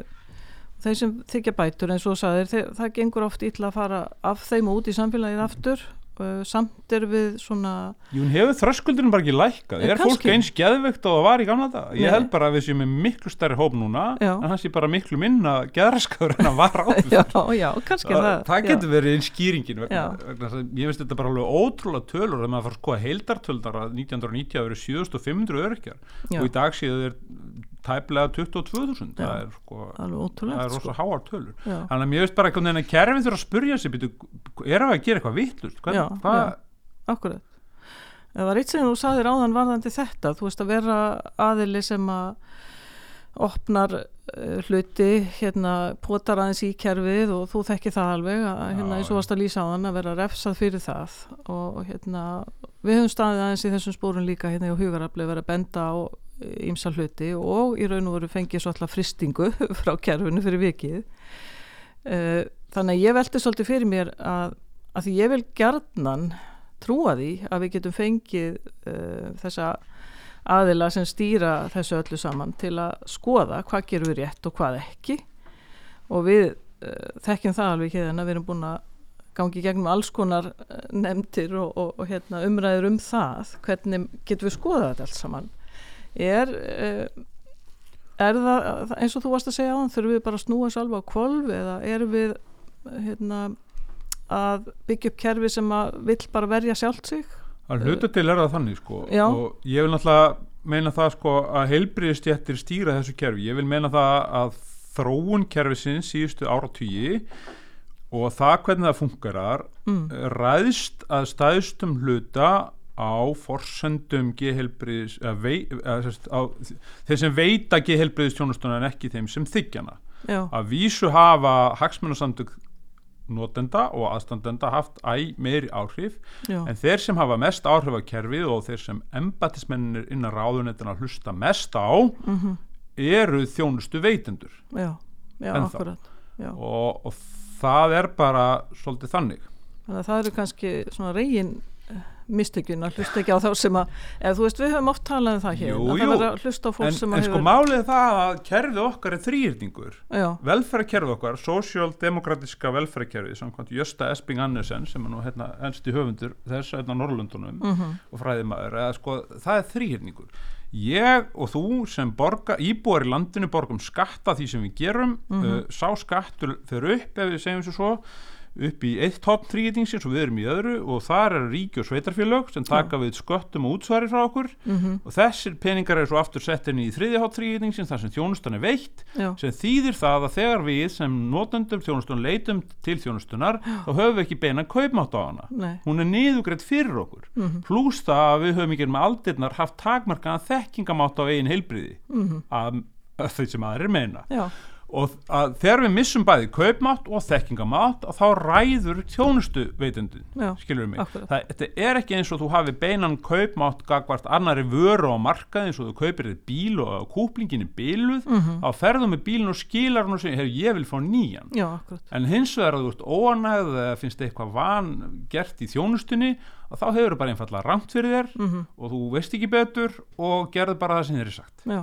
þeir sem þykja bætur eins og sagðir, þeir, það gengur oft illa að fara af þeim út í samfélagið aftur uh, samt er við svona Jú, hún hefur þröskuldurinn bara ekki lækkað? Eh, er fólk kannski. eins geðveikt og það var í gamla dag ég Nei. held bara að við séum með miklu stærri hóp núna Já. en hann sé bara miklu minna geðraskaður en að var áður. Já, já, kannski það, það það getur verið einn skýringin vegna, vegna að ég veist þetta bara alveg ótrúlega tölur þegar maður fara að skoða heildartöldar að 1990 hafa verið 7500 örkjar og í dag séu þeir tæplega 22.000 Já. það er sko það er rosa sko. háar tölur þannig að mér veist bara einhvern veginn að kerfið þurfa að spurja sig byrju, er það að gera eitthvað vittlust hvað, Akkurat. Það var eitt sem þú saðir áðan varðandi þetta, þú veist að vera aðili sem að opnar uh, hluti, hérna potar aðeins í kerfið og þú þekki það alveg að hérna eins og varst að lýsa á hann að vera refsað fyrir það og hérna við höfum staðið aðeins í þessum spórun líka hérna í hugarafli vera benda á ímsa hluti og í raun og veru fengið svo alltaf fristingu frá kerfinu fyrir vikið. Uh, þannig að ég velti svolítið fyrir mér að, að því ég vil gjarnan trúa því að við getum fengið uh, þessa aðila sem stýra þessu öllu saman til að skoða hvað gerum við rétt og hvað ekki. Og við uh, þekkjum það alveg hérna, við erum búin að gangi gegnum alls konar nefndir og, og, og hérna, umræður um það. Hvernig getum við skoðað þetta allt saman er uh, er það eins og þú varst að segja á hann þurfum við bara að snúa alveg á kvolf eða erum við hérna, að byggja upp kerfi sem að vill bara verja sjálft sig að hluta til er það þannig sko Já. og ég vil náttúrulega meina það sko að heilbriðistjættir stýra þessu kerfi ég vil meina það að þróun kerfisins síðustu áratvíi og það hvernig það fungerar mm. ræðst að stæðstum hluta á sérst, á, þeir sem veita gehelbriðistjónustuna en ekki þeim sem þykjana já, að vísu hafa hagsmunasamtök notenda og aðstandenda haft æ meiri áhrif já, en þeir sem hafa mest áhrif á kerfið og þeir sem embatismennir innan ráðunetina hlusta mest á mm eru þjónustu veitendur já, já akkurat. Já. og, og það er bara svolítið þannig. Þannig að það eru kannski svona reygin mistökjun að hlusta ekki á þá sem að eða þú veist við höfum oft talað um það hér Jú, að jú. það verður að hlusta á fólk en, en að sko málið er það að kerfið okkar er þrýrningur já, velferðarkerfið okkar, sósjál-demokratiska velferðarkerfið, samkvæmt Jösta Esping Andersen sem er nú hérna ennsti höfundur þess hérna Norrlundunum mm og fræðimaður, eða sko það er þrýrningur ég og þú sem borga, íbúar í landinu borgum skatta því sem við gerum. Mhm. uh, sá skattur fyrir upp ef við segjum svo upp í eitt tótt þrýrningsins og við erum í öðru og þar er ríki og sveitarfélög sem taka við sköttum og útsvari frá okkur. -hmm. og þessir peningar eru svo aftur settin í þriðjátt þrýrningsins þar sem þjónustan er veitt já, sem þýðir það að þegar við sem notendum þjónustun leitum til þjónustunar þá höfum við ekki beina kaupmátt á hana. Nei. Hún er niðugreitt fyrir okkur. Mm pluss það að við höfum ekki með aldirnar haft takmarkaðan þekkingamátt á eigin heilbriði -hmm. að, að þau sem aðrir meina. Já, og að þegar við missum bæði kaupmátt og þekkingamátt að þá ræður þjónustu veitundin skilur mig, Akkúrat. það, þetta er ekki eins og þú hafi beinan kaupmátt gagvart annari vöru á markaði eins og þú kaupir þið bíl og kúplingin er bíluð mm þá ferðu með bílun og skilar og segir, ég vil fá nýjan. Já, en hins vegar að þú ert óanægð eða finnst eitthvað van gert í þjónustunni að þá hefur bara einfallega ramt fyrir þér mm og þú veist ekki betur og gerðu bara það sem þér er sagt. Já,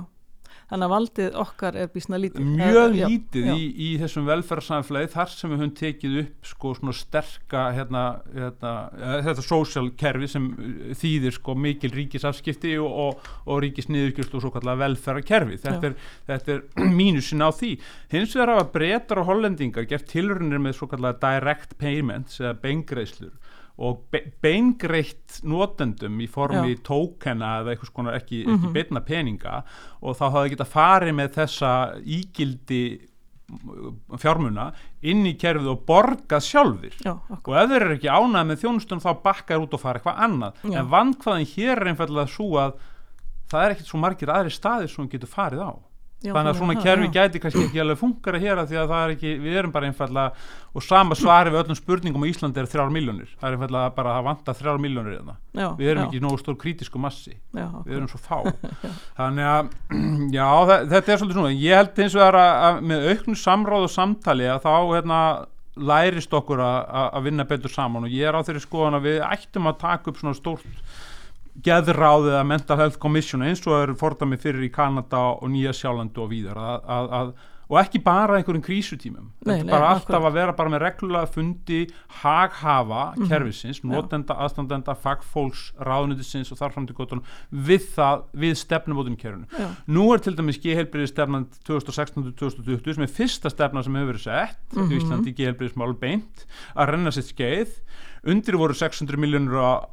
þannig að valdið okkar er bísna lítið mjög já, lítið já. í, í þessum velferðarsamfélagi þar sem við höfum tekið upp sko svona sterka hérna, hérna, eh, þetta social kerfi sem eh, þýðir sko mikil ríkisafskipti og, og, og ríkisniðurkjörslu og svo kallega velferðarkerfi þetta Já. er, þetta er mínusin á því hins vegar hafa breytar og hollendingar gert tilrunir með svo kallega direct payments eða beingreislur og be beingreitt notendum í formi tókena eða eitthvað skona ekki, ekki Mhm. beina peninga og þá hafa geta farið með þessa ígildi mm, fjármuna inn í kerfið og borgað sjálfir. Já, og akkur, ef þeir eru ekki ánægð með þjónustun þá bakkar út og fara eitthvað annað. Já. en vandkvæðin hér er einfallega svo að það er ekkert svo margir aðri staðir sem hún getur farið á já, þannig að svona það, kerfi já. gæti kannski ekki alveg funkara hér að því að það er ekki, við erum bara einfallega og sama svari við öllum spurningum á Íslandi er þrjár miljónir, það er einfallega bara að það vantar þrjár miljónir hérna, já, við erum já, ekki nógu stór krítisku massi. Við erum svo fá. Þannig að já, þe- þetta er svolítið svona. Ég held eins og það að, að með auknu samráð og samtali að þá hérna lærist okkur að vinna betur saman. Og ég er á þeirri skoðan að við ættum að taka upp svona stórt geðráð eða mental health commission eins og eru fordæmi fyrir í Kanada og Nýja Sjálandu og víðar að, að, að, og ekki bara einhverjum krísutímum Nei, nei, bara alltaf akkúrat. að vera bara með reglulega fundi haghafa Mhm. kerfisins, Já. notenda, aðstandenda fagfólks, ráðunitisins og þar fram til gotunum við það, við stefnumótum kerfinu. já, Nú er til dæmis gehelbriði stefnan 2016-2020 sem er fyrsta stefna sem hefur verið sett Mhm. í Íslandi gehelbriðismál beint að renna sitt skeið undir voru 600 miljónur á,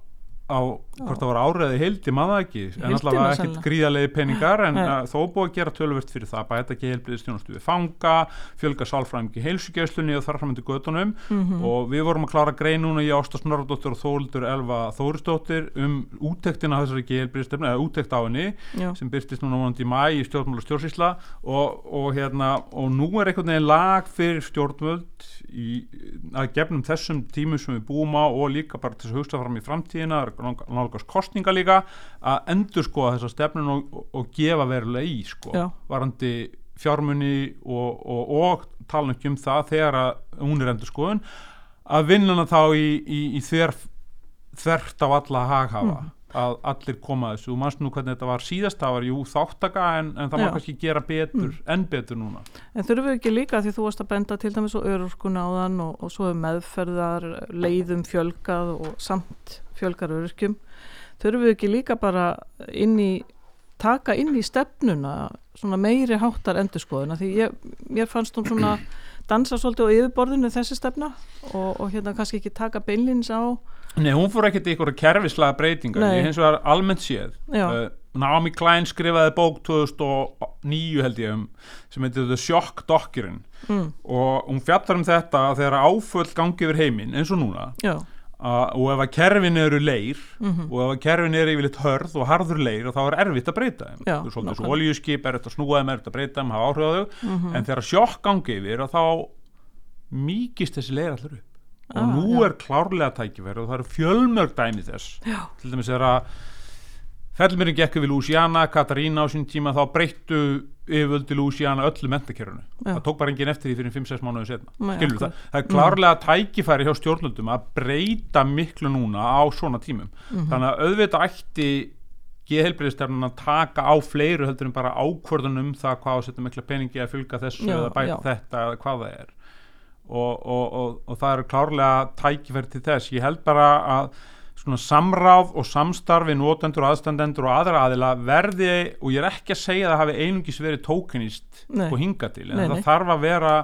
á hvort það var áriði heildi, maður ekki. En Heildina allavega ekkert gríðalegi peningar en uh, þó búið að gera tölvört fyrir það. Bæta gehelbriðistjónustu við fanga fjölga sálfræðingi heilsugjæslunni og þar fram til göttunum mhm, og við vorum að klára grein núna í Ásta Snorradóttir og Þórildur Elva Þórisdóttir um úttektina þessari gehelbriðstefnu eða úttekt á henni já, sem byrtist núna vonandi í mæ í stjórnmál og stjórnsýsla. Og, og hérna og nú er einhvern veginn lag fyrir stjórnvöld í, að gefnum þessum tímum sem við búum á og líka bara til að hugsta fram í framtíðina nálgast kostninga líka að endur skoða þessa stefnun og, og, gefa verulega í sko Já. varandi fjármunni og, og, og tala ekki um það þegar að hún er endur skoðun að vinna hana þá í, í, í þver, þvert á alla haghafa Mhm. Að allir koma að þessu. Og mannst nú hvernig þetta var síðast það var jú þáttaka en, en það má kannski gera betur, enn betur núna. En þurfum við ekki líka því þú varst að benda til dæmis á örorkuna á þann og, og svo er meðferðar leiðum fjölgað og samt fjölgar öryrkjum. Þurfum við ekki líka bara inn í taka inn í stefnuna svona meiri háttar endurskoðuna því ég, mér fannst hún svona dansa svolítið á yfirborðinu þessi stefna og, og hérna kannski ekki taka beinlins á Nei, hún fór ekkert í einhverja kerfislega breytingar Nei. ég hins vegar almennt séð. Uh, Naomi Klein skrifaði bók 2009 held ég um sem heitir The Shock Doctrine. Mm, og hún fjallar um þetta að þegar áföll gangi yfir heiminn eins og núna já, og ef að kerfin eru leir mhm, og ef að kerfin eru yfirleitt hörð og harður leir þá er erfitt að breyta þeim. Þú er svolítið svo olíuskip, er þetta að snúa þeim, er þetta að breyta þeim hafa áhrif á þau. Mhm, en þegar sjokk gangi yfir og þá mýkist þessi leir allir upp. Og Ah, nú já. er klárlega tækifæri og það eru fjölmörg dæmi þess. Já, til dæmis er að fellmyrinn gekk við Louisiana, Katarína á sín tíma þá breyttu yfirvöldi Louisiana öllu mentakerfinu Já. það tók bara enginn eftir því fyrir 5-6 mánuðu setna Nei, skilur það, það er klárlega tækifæri hjá stjórnvöldum að breyta miklu núna á svona tímum. Mhm, þannig að auðvitað ætti geðhelbriðstefnun að taka á fleiru heldur en bara ákvörðunum það hvað að setja mikla peningi að fylga þessu Já, eða bæta já. þetta eða hvað það er. Og, og, og, og það eru klárlega tækifæri til þess. Ég held bara að svona samráð og samstarfi notendur, aðstandendur og aðra aðila verði og ég er ekki að segja að það hafi einungis verið tókinist og hinga til en Nei, það nei. þarf að vera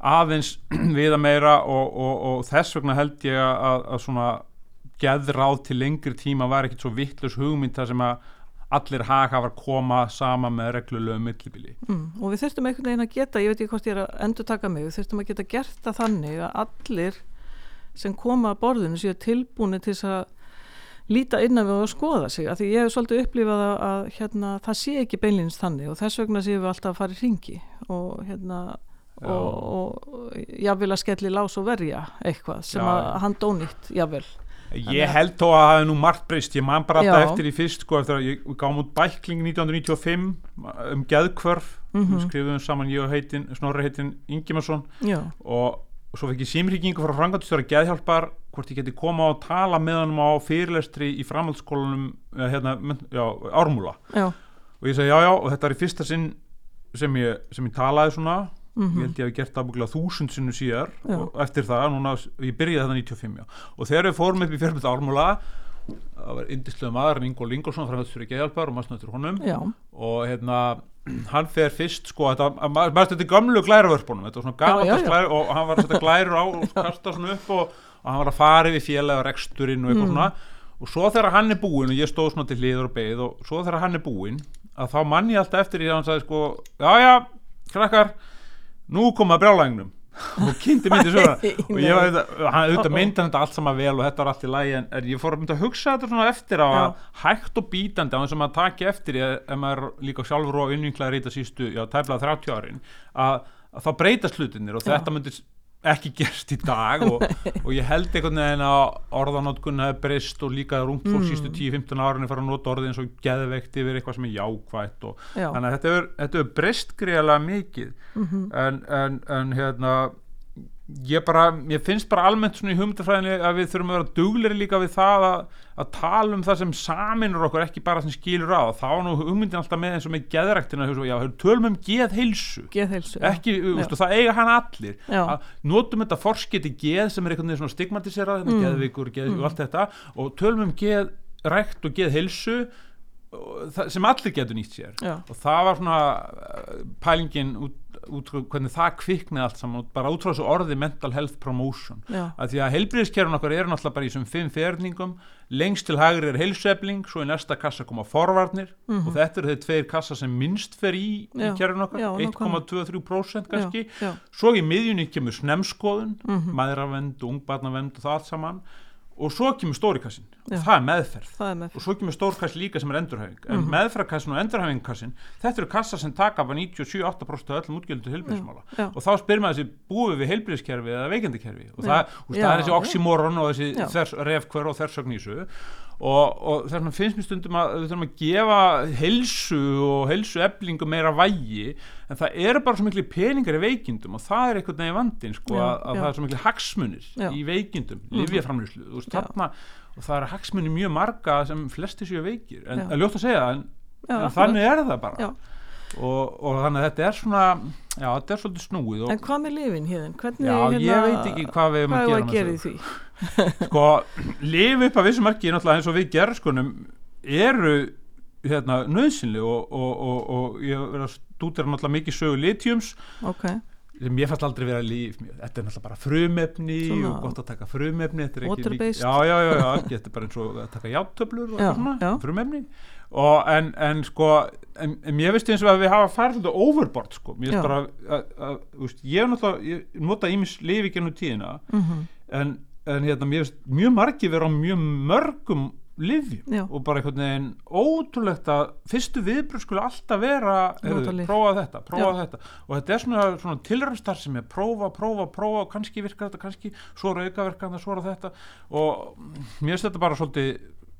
aðeins viða meira og, og, og þess vegna held ég að, að svona geðráð til lengri tíma var ekkit svo vittlus hugmynd þar sem að allir haghafar koma sama með reglulegu millibili mm, og við þurftum einhvern veginn að geta, ég veit ekki hvort ég er að endur taka mig, við þurftum að geta gert það þannig að allir sem koma að borðinu séu tilbúinu til þess að líta innan við og skoða sig, af því ég hef svolítið upplifað að, að hérna, það sé ekki beinlýnins þannig og þess vegna séum við alltaf að fara í ringi og hérna og, og jáfnvel að skelli lás og verja eitthvað sem Já, að hann dónýtt jáfvel Ég held þó að það hefði nú margt breyst. Ég man bara Já. eftir í fyrst sko, eftir að ég við gáum út bækling 1995 um geðkvörf Mhm. við skrifum saman ég og heitin, Snorri heitin Ingimarsson. Já, og svo fekk ég símryggingu frá frangatustjóra geðhjálpar hvort ég geti koma og tala með hann á fyrirlestri í framhaldsskólanum hérna, já, ármúla já, og ég segi já já og þetta er í fyrsta sinn sem ég, sem ég talaði svona Mhm. ég held ég hef gert það búinlega þúsund sinnu síðar Já. og eftir það, núna, ég byrjaði þetta 95 já. og þegar við fórum upp í fjörmynd ármúla það var yndislega maður Ingo Lingolson frá Höfðsfyrir Geðalbar og maður snöttur honum. Já, og hérna hann fer fyrst sko þetta, að- maður þetta er gömlu glæruvörpunum. Þetta var svona gammalt já. glær og hann var að setja glærur á og kasta svona upp og, og hann var að fara yfir félag og reksturinn og eitthvað Mm. svona. Og svo þegar hann er búinn og ég stóð svona til hliður og beið og svo þegar hann er búinn að þá mann ég alltaf eftir því að hann sagði sko já já, krakkar nú koma brjálægnum og kynnti myndi svona og ég var auðvitað myndi þetta allt saman vel og þetta var allt í lægi en, en ég fór að mynda að hugsa þetta svona eftir á að Já. hægt og bítandi á þess að maður taki eftir að ef maður er líka sjálfur og innvinklaður í þetta sístu, já, tæflað 30 árin að, að þá breytast hlutinir og Já. þetta myndi ekki gerst í dag og, og ég held einhvern veginn að orðanótkun hefði breyst og líka rungt fólk Mm. sístu 10-15 árin fara að nota orðið eins og geðveikt yfir eitthvað sem er jákvætt og já, þannig að þetta hefur, hefur breyst greiðlega mikið. Mhm, en, en, en hérna ég bara, ég finnst bara almennt svona í hugmyndafræðinni að við þurfum að vera dugleri líka við það að, að tala um það sem saminur okkur ekki bara sem skilur á. Þá nú hugmyndin alltaf með eins og með geðræktina hugsa, já, tölum um geðheilsu. Geðheilsu ekki, ústu, það eiga hann allir. Já. að notum þetta forsketi geð sem er einhvern veginn svona stigmatiserað Mm. geðvikur, geð, Mm. og allt þetta og tölum um geðrækt og geðheilsu sem allir getur nýtt sér. Já, og það var svona uh, pælingin út, út hvernig það kviknaði allt saman bara út frá þessu orði mental health promotion. Já, að því að heilbriðiskerfin okkar eru náttúrulega bara í þessum fimm ferðningum lengst til hægri er heilsefling svo í næsta kassa koma forvarnir. Mhm, og þetta eru þeir tveir kassa sem minnst fer í, í Já, kerfin okkar. Já, nákvæmlega. 1,23% kannski. Já, svo í miðjunni kemur snemskoðun mhm, maðuravend og ungbarnavend og það allt saman og svo kemur stórikassin og það er meðferð. Það er með og svo kemur stórkass líka sem er endurhæfing. En Mhm. meðfrakassin og endurhæfingkassin þetta eru kassar sem taka bara 97-8% af öllum útgjöldu heilbríðismála Já, og þá spyrir maður þessi búið við heilbríðiskerfi eða veikendikerfi og það, Já, það er þessi oxymoron og þessi refkvör og þessu og, og þess vegna finnst mér stundum að við þurfum að gefa heilsu og heilsu eflingu meira vægi en það eru bara svo miklu peningar í veikindum og það er einhvern veginn vandinn sko, Já, að, að já. það er svo miklu hagsmunir Já. í veikindum, Mhm. þarna, og það eru hagsmunir mjög marga sem flesti séu veikir en er ljótt að segja en, en þannig er það bara. Og, og þannig að þetta er svona já, þetta er svolítið snúið En hvað með lifin? Hvernig, já, hérna, ég veit ekki hvað við erum að er gera að gera í því? sko, lifi upp að vissu marki eins og við gerðskunum eru hérna nöðsynli og, og, og, og ég verið að stúdera náttúrulega mikið sögu litjums Ok, sem ég fannst aldrei vera líf þetta er náttúrulega bara frumefni Svona- og gott að taka frumefni er já, já, já, já, þetta er bara eins og að taka játtöflur frumefni og en, en sko en, en ég veist eins og að við hafa farið svolítið overboard sko, veist, ég hef náttúrulega, ég nota ímis lifi gennum tíðina mhm, en, en hérna, mér finnst mjög margir vera á mjög mörgum livjum Já. og bara einhvern veginn ótrúlegt að fyrstu viðbröð skulle alltaf vera heyrðu, prófa þetta, prófa Já. þetta. Og þetta er svona, svona tilrömstar sem er prófa, prófa, prófa og kannski virkar þetta kannski, svo er aukaverkanda, svo er þetta. Og mm, mér finnst þetta bara svolítið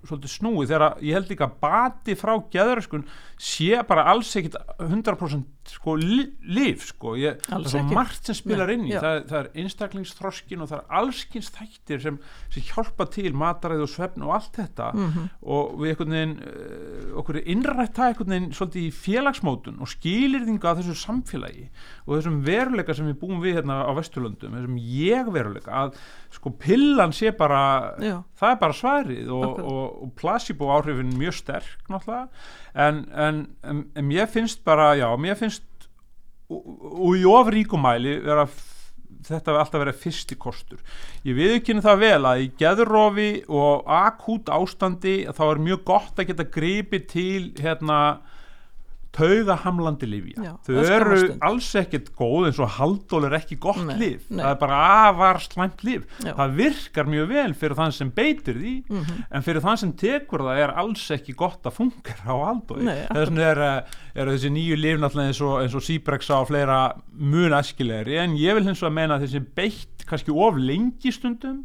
svolítið snúið þegar að ég held líka að bati frá geðröskun sé bara alls ekkit 100% sko líf sko, ég, það er svo ekki. margt sem spilar Nei, inn í. það, það er einstaklingsþroskin og það er allskins þættir sem, sem hjálpa til mataræði og svefn og allt þetta. Mhm, og við einhvern veginn uh, okkur innrætt það einhvern veginn svolítið í félagsmótun og skilirðinga af þessu samfélagi og þessum veruleika sem við búum við hérna á Vesturlöndum þessum ég veruleika að sko pillan sé bara já, það er bara svarið og. Og, og placebo áhrifin mjög sterk náttúrulega. En, en, en, en mér finnst bara, já, mér finnst og, og í ofríkumæli vera þetta alltaf vera fyrsti kostur. Ég viðkynni það vel að í geðrofi og akút ástandi þá er mjög gott að geta gripið til hérna taugahamlandi lifja Já, þau eru alls ekkert góð eins og haldól er ekki gott Nei, lif nei. það er bara afar slæmt lif Já. það virkar mjög vel fyrir þann sem beitir því mhm, en fyrir þann sem tekur það er alls ekki gott að fungera á haldói þess vegna er, eh, eru þessi nýju lif náttúrulega eins og, og Sýbrexa og fleira mun æskilegri en ég vil hins vegar meina að þessi beitt kannski of lengi stundum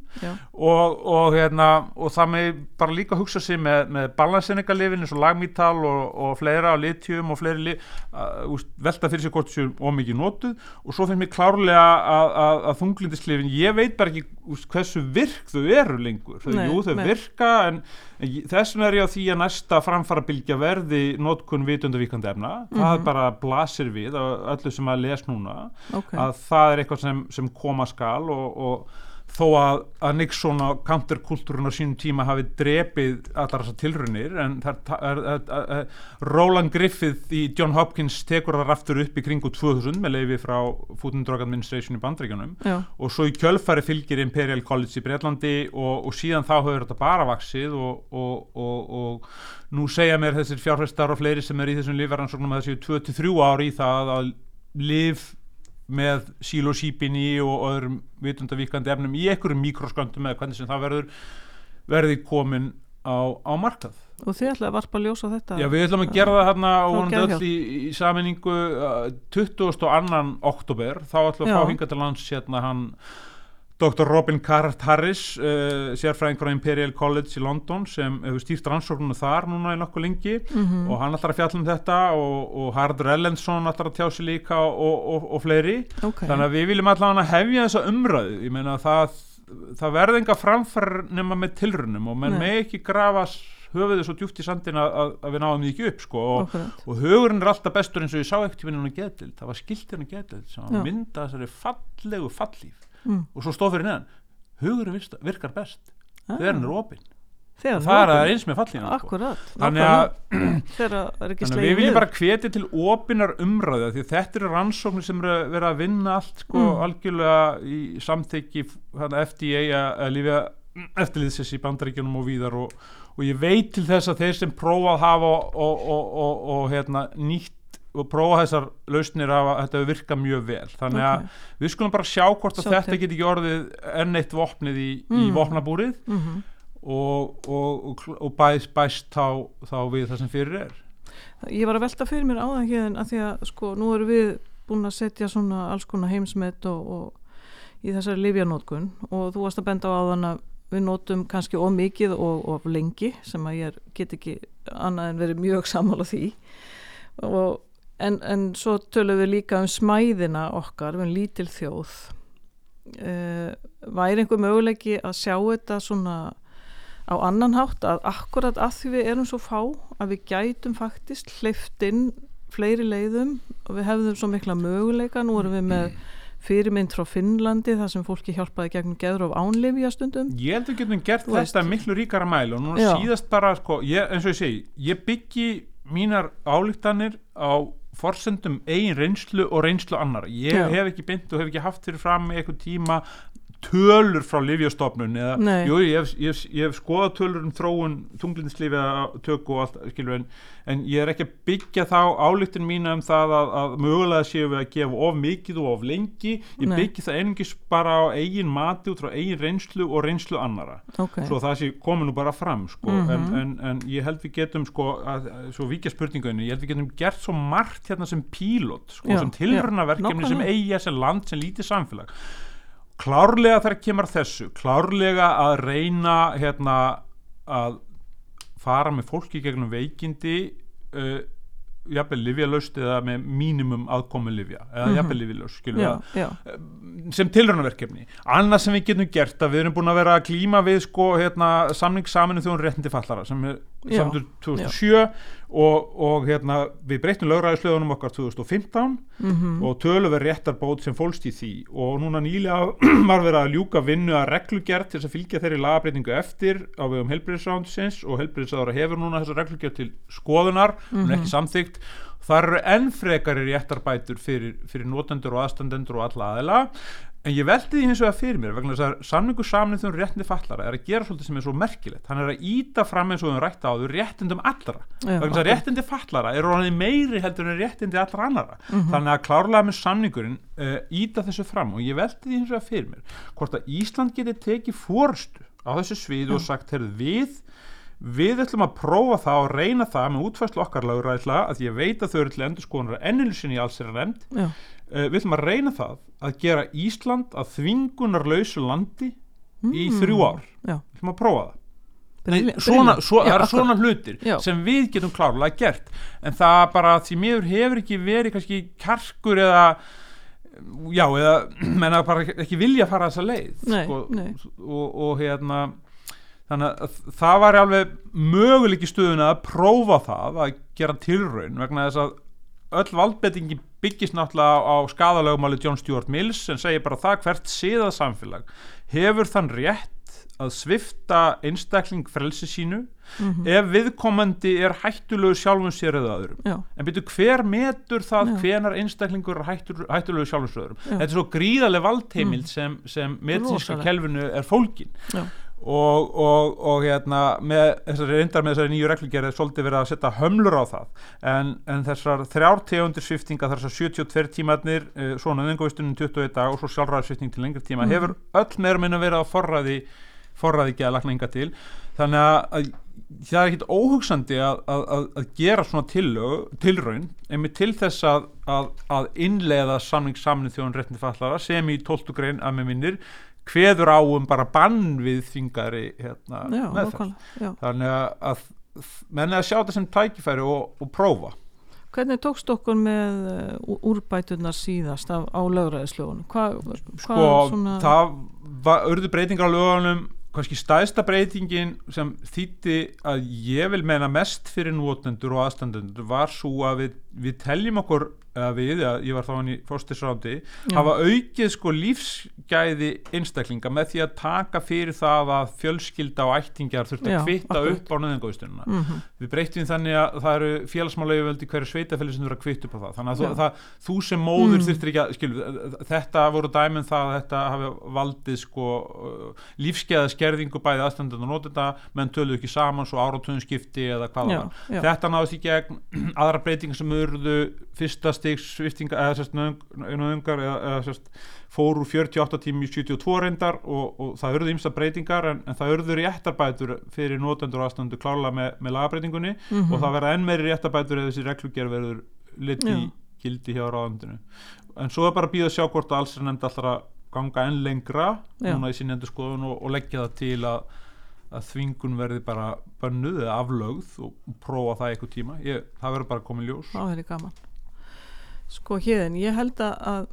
og, og, hérna, og það með bara líka hugsa sig með, með balanseningalifin eins og lagmítal og, og fleira og litjum og og fleiri uh, velta fyrir sig hvort séu ómikið notuð. Og svo finnst mér klárlega að, að, að þunglindislifin, ég veit bara ekki úst, hversu virk þau eru lengur. Þau, jú, þau virka en, en þess vegna er ég á því að næsta framfara bylgja verði notkun vitundavíkandi efna. Það Mhm. bara blasir við öllu sem að les núna ok, að það er eitthvað sem, sem koma skal og, og þó að, að Nixon á counterkultúrun á sínum tíma hafi drepið allar þessar tilrunir en það er, er, er, Roland Griffith í John Hopkins tekur það aftur upp í kringu 2000 með leifi frá Food and Drug Administration í Bandrækjunum já, og svo í kjölfari fylgir Imperial College í Breitlandi og, og síðan þá hefur þetta bara vaksið og, og, og, og nú segja mér þessir fjárfæstar og fleiri sem er í þessum lífaransóknum að þessi 23 ári í það að liv með sílósípinni og öðrum vitundavíkandi efnum í einhverjum mikrosköntum eða hvernig sem það verður verði komin á, á markað og þið ætlaði að varpa ljós á þetta Já, við ætlum að gera það hérna og vonandi Geðhjálp. öll í, í saminningu uh, 22. oktober þá ætlum við að fá hingað til lands hérna hann Dr. Robin Carrot Harris uh, sérfræðingur á Imperial College í London sem hefur stýrt rannsóknunu þar núna í nokkuð lengi Mhm. og hann ætlar að fjalla um þetta og, og Hardur Ellensson ætlar að tjá sig líka og, og, og fleiri. Ok, þannig að við viljum allavega hefja þessa umræðu. Ég meina að það, það verði enga framfær nema með tilrunum og menn með ekki grafa s- höfuðið svo djúpt í sandin að, að, að við náum því ekki upp sko. Og, og hugurinn er alltaf bestur eins og ég sá ekkert tíminn hún getild, það var skiltinn hún getild sem mynda þessari fallegu fallíf mm. og svo stóð fyrir neðan virsta- virkar best þegar hann er þegar og það er eins með fallífina sko. akkurat, þannig að, þannig að við viljum bara hvetja til opinar umræðu því þetta eru rannsóknir sem eru að vera að vinna allt sko Mm. algjörlega í hérna, FDA að- lífa eftirlýðsins í bandaríkjunum og víðar og, og ég veit til þess að þeir sem prófað hafa og, og, og, og, og hérna, nýtt og prófa þessar lausnir að þetta virkað mjög vel þannig að Ok. við skulum bara sjá hvort að Sjá þetta geti ekki orðið enn eitt vopnið í, í Mm. vopnabúrið Mhm. og, og, og, og bæst, bæst þá, þá við það sem fyrir er ég var að velta fyrir mér áðan hérna að því að sko nú erum við búin að setja svona alls konar heimsmet og, og í þessari lifjanótkun og þú varst að benda á áðan að við notum kannski of mikið og of lengi sem að ég get ekki annað en verið mjög sammála því og, en, en svo tölum við líka um smæðina okkar, erum lítil þjóð uh, væri einhver möguleiki að sjá þetta svona á annan hátt að akkurat að því við erum svo fá að við gætum faktist hleyft inn fleiri leiðum og við hefðum svo mikla möguleika nú erum við með fyrirmynd frá Finnlandi þar sem fólki hjálpaði gegnum geður of ánlifja stundum Ég held að við getum gert Þú þetta veist. miklu ríkara mæli og núna Já. síðast bara sko, ég, eins og ég segi, ég byggi mínar álíktanir á forsendum eigin reynslu og reynslu annar ég Já. hef ekki bynd og hef ekki haft fyrir fram eitthvað tíma tölur frá livjastofnun eða, Nei. jú, ég hef, ég, hef, ég hef skoðað tölur um þróun tunglindislifi tökku og allt, skilur en, en ég er ekki að byggja þá álíktin mína um það að, að mögulega séu við að gefa of mikið og of lengi ég Nei. byggi það einungis bara á eigin mati út frá eigin reynslu og reynslu annara okay. svo það sé komið nú bara fram sko. Mhm. en, en, en ég held við getum sko, að, svo vikja spurningunni, ég held við getum gert svo margt hérna sem pílot sko, Já, sem tilrunnaverkefni já, sem eiga sem land sem lítið samfélag klárlega þegar kemur þessu klárlega að reyna hérna að fara með fólki gegnum veikindi uh, jafnvel livjalaust eða með mínimum aðkomu livja eða Mhm. jafnvel livjalaust skilur já, já, sem tilraunaverkefni. Annað sem við getum gert að við erum búin að vera að klíma við sko hérna samning saminu þjóðun réttindi fallara sem er Já, samtur 2007 og, og hérna við breytum lögræðislögunum okkar 2015 mm og töluver réttarbót sem fólst í því. Og núna nýlega var verið að ljúka vinnu að reglugjert til þess að fylgja þeirri lagabreitingu eftir á vegum helbriðisrándisins og helbriðisáðara hefur núna þessa reglugjert til skoðunar hún er ekki samþygt þar eru enn frekari réttarbætur fyrir, fyrir notendur og aðstandendur og alla aðila en ég veldi því hins vegar fyrir mér vegna þess að samningu samning þjóðum réttindi fallara er að gera svolítið sem er svo merkilegt. Hann er að íta fram eins og við höfum rætt á þau réttindum allra. Já, vegna þess að réttindi fallara eru orðið meiri heldur en réttindi allra annara Mhm. þannig að klárlega með samningurinn uh, íta þessu fram og ég veldi því hins vegar fyrir mér hvort að Ísland geti tekið fórstu á þessu sviðu og sagt heyrðu, við við ætlum að prófa það og reyna það með útfæslu okkar lögræðislega að ég veit að þau eru til endur skoðunar ennilu sinni í alls er nefnd já, uh, við ætlum að reyna það að gera Ísland að þvingunar lausu landi í Mm. þrjú ár já, við ætlum að prófa það Nei, svona, svo, Já, það eru svona hlutir Já. sem við getum klárlega gert en það bara því miður hefur ekki verið kannski karkur eða já, eða menna bara ekki vilja fara þessa leið Nei, sko, nei. og, og hérna þannig að það var alveg möguleik í stöðuna að prófa það að gera tilraun vegna þess að öll valdbettingi byggist náttúrulega á, á skadalögumáli John Stuart Mills sem segir bara það hvert síðað samfélag hefur þann rétt að svifta einstakling frelsi sínu Mhm. ef viðkomandi er hættulegu sjálfum sér eða öðrum Já, en byrju hver metur það Já. hvenar einstaklingur er hættul, hættulegu sjálfum sér eða öðrum Já. þetta er svo gríðarlega valdheimild sem, sem medicinska Rosalega. kelfinu er fólkin já, og, og, og hérna með þessari reyndar með þessari nýju reglugerð er svolítið verið að setja hömlur á það en, en þessar þrjár tegundir sviftinga þessar 72 tímarnir uh, svona nöðingavistunum 21 dag og svo sjálfræðarsvifting til lengri tíma Mhm. hefur öll meira minna verið á forræði forræði geðalagninga til þannig að, að það er ekkit óhugsandi að, að, að, að gera svona tillög, tilraun einmitt til þess að, að, að innleiða samning samnið þjóðan réttindi fallara sem í 12. grein að með minnir kveður á um bara bann við þingari hérna, meðferð. þannig að, að menn að sjá þetta sem tækifæri og, og prófa. Hvernig tókst okkur með uh, úrbætunar síðast af, á lögræðislögunum? Sko svona... það var, urðu breytingar á lögunum. Kannski stæðsta breytingin sem þýtti að ég vil meina mest fyrir nótendur og aðstandendur var svo að við, við teljum okkur eða við, að ég var þá hann í fórstisrándi hafa aukið sko lífsgæði einstaklinga með því að taka fyrir það að fjölskylda og ættingjar þurfti Já, að kvitta upp á nöðingaustununa Mhm. við breytum þannig að það eru félagsmálaugjöföldi hverju sveitafélag sem þurfa að kvitt upp á það þannig að Já. það, þú sem móður Mm. þurftir ekki að skilu, þetta voru dæminn það að þetta hafi valdið sko lífskeiða skerðingu bæði aðstandand og notenda menn töluðu ekki saman svo áratöðun skipti eða hvað Já, það var já. þetta náðist í gegn aðra breytingar sem urðu fyrsta stigs sviftinga eða nöðungar eða, eða sérst fór úr 48 tími í 72 reyndar og, og það urðu ýmsa breytingar en, en það urðu réttarbætur fyrir notendur og aðstandu klála með, með lagabreitingunni Mhm. og það verða enn meiri réttarbætur eða þessi reglugjör verður lit í gildi hjá ráðandinu en svo er bara að býða að sjá hvort að alls er nefnd alltaf að ganga enn lengra Já. núna í sinni endur skoðun og, og leggja það til að, að þvingun verði bara bönnuð eða aflögð og, prófa það eitthvað tíma ég, það verður bara komið ljós gaman. Sko hérðin, ég held að, að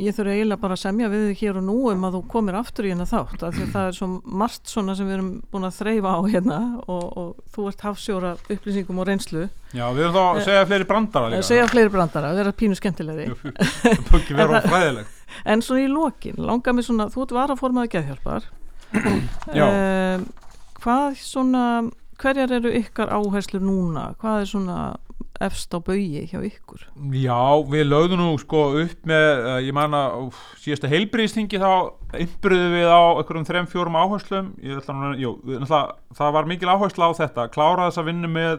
ég þurfi eiginlega bara að semja við þig hér og nú um að þú komir aftur í hérna þátt af því að það er svo margt svona sem við erum búin að þreyfa á hérna og, og þú ert hafsjóra upplýsingum og reynslu. Já, við erum þá að segja fleiri brandara líka að segja fleiri brandara, vera pínu skemmtilegri. Það ekki vera fræðilegt en svona í lokin, langar mig svona þú ert varaformaði geðhjálpar. Já. um, hvað svona hverjar eru ykkar áherslur núna? Hvað er svona efst á baugi hjá ykkur? Já, við lögðum nú sko upp með, uh, ég man að síðasta heilbriðstingi þá innbyrðum við á einhverjum þrem, fjórum áherslum. Ég ætla jú, við, náttúrulega, það var mikil áhersla á þetta, klára þess að vinna með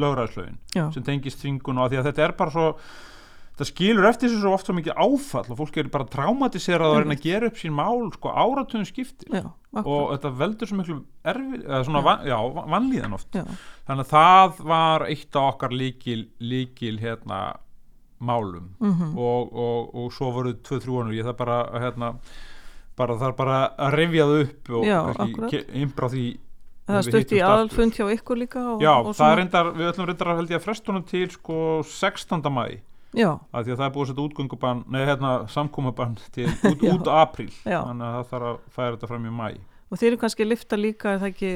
lögræðslögin sem tengist þvingun og því að þetta er bara svo það skilur eftir þessu svo oft svo mikið áfall og fólk er bara traumatiserað að reyna að gera upp sín mál sko áratöðum skiptir já, og þetta veldur svo miklu erfi, svona, Já. van, já, vanlíðan oft. Já, þannig að það var eitt af okkar líkil, líkil hérna málum. Mhm, og, og, og svo voru tvö þrjúanur ég það bara hérna bara þarf bara að rifja það upp og innbrá því það við stutt í hittumst aftur. aðalfund hjá ykkur líka og, Já, og það svona, er reyndar, við ætlum reyndar að held ég að frestunum til sko 16. mæ já, að því að það er búið að setja útgöngubann nei, hérna, samkómabann til út, út apríl. Þannig að það þarf að færa þetta fram í mæ og þeir eru kannski lifta líka er það ekki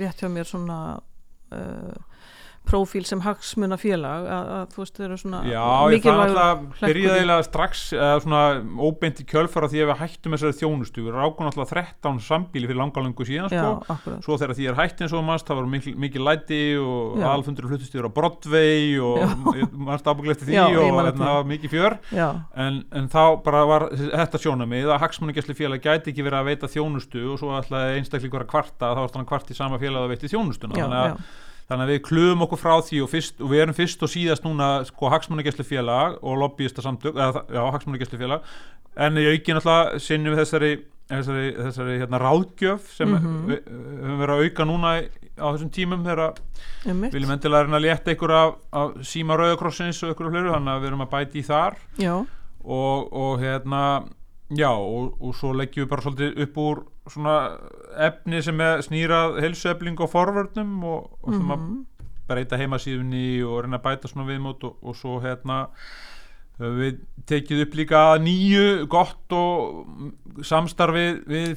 rétt hjá mér svona uh, prófíl sem hagsmuna félag að, að þú veist þeir eru svona Já, ég náttúrulega hlekkur byrjaði eiginlega strax eða svona óbeint í kjölfara því að við hættum þessari þjónustu, við rákum náttúrulega 13 sambíli fyrir langalöngu síðan já, sko. akkurat. Svo þegar því er hætt eins og mannst það var mikil, mikil læti og alfundur fluttustýður á Broadway og mannst ábygglega eftir því Já, og hérna, það var mikið fjör. En, en þá bara var þetta sjónamið að hagsmunningesli félag gæti ekki verið að veita þjónustu og svo ætlaði einstaklingur þannig, að, við kluðum okkur frá því og, fyrst, og við erum fyrst og síðast núna sko, hagsmunningesli félag og lobbyista samtök eða, já, hagsmunningesli félag en í aukin alltaf sinnum við þessari þessari, þessari hérna, ráðgjöf sem Mhm. við við höfum verið að auka núna á þessum tímum þegar viljum endilega reyna að létta ykkur af, af síma rauðakrossins og ykkur fleiri þannig að við erum að bæti í þar. Og, og hérna Já, og, og svo leggjum við bara svolítið upp úr svona efni sem snýrað helsuefling og forvörnum og, og að Mhm. breyta heimasíðunni og reyna að bæta svona viðmót og, og svo hérna við tekið upp líka nýju gott og mm, samstarfi við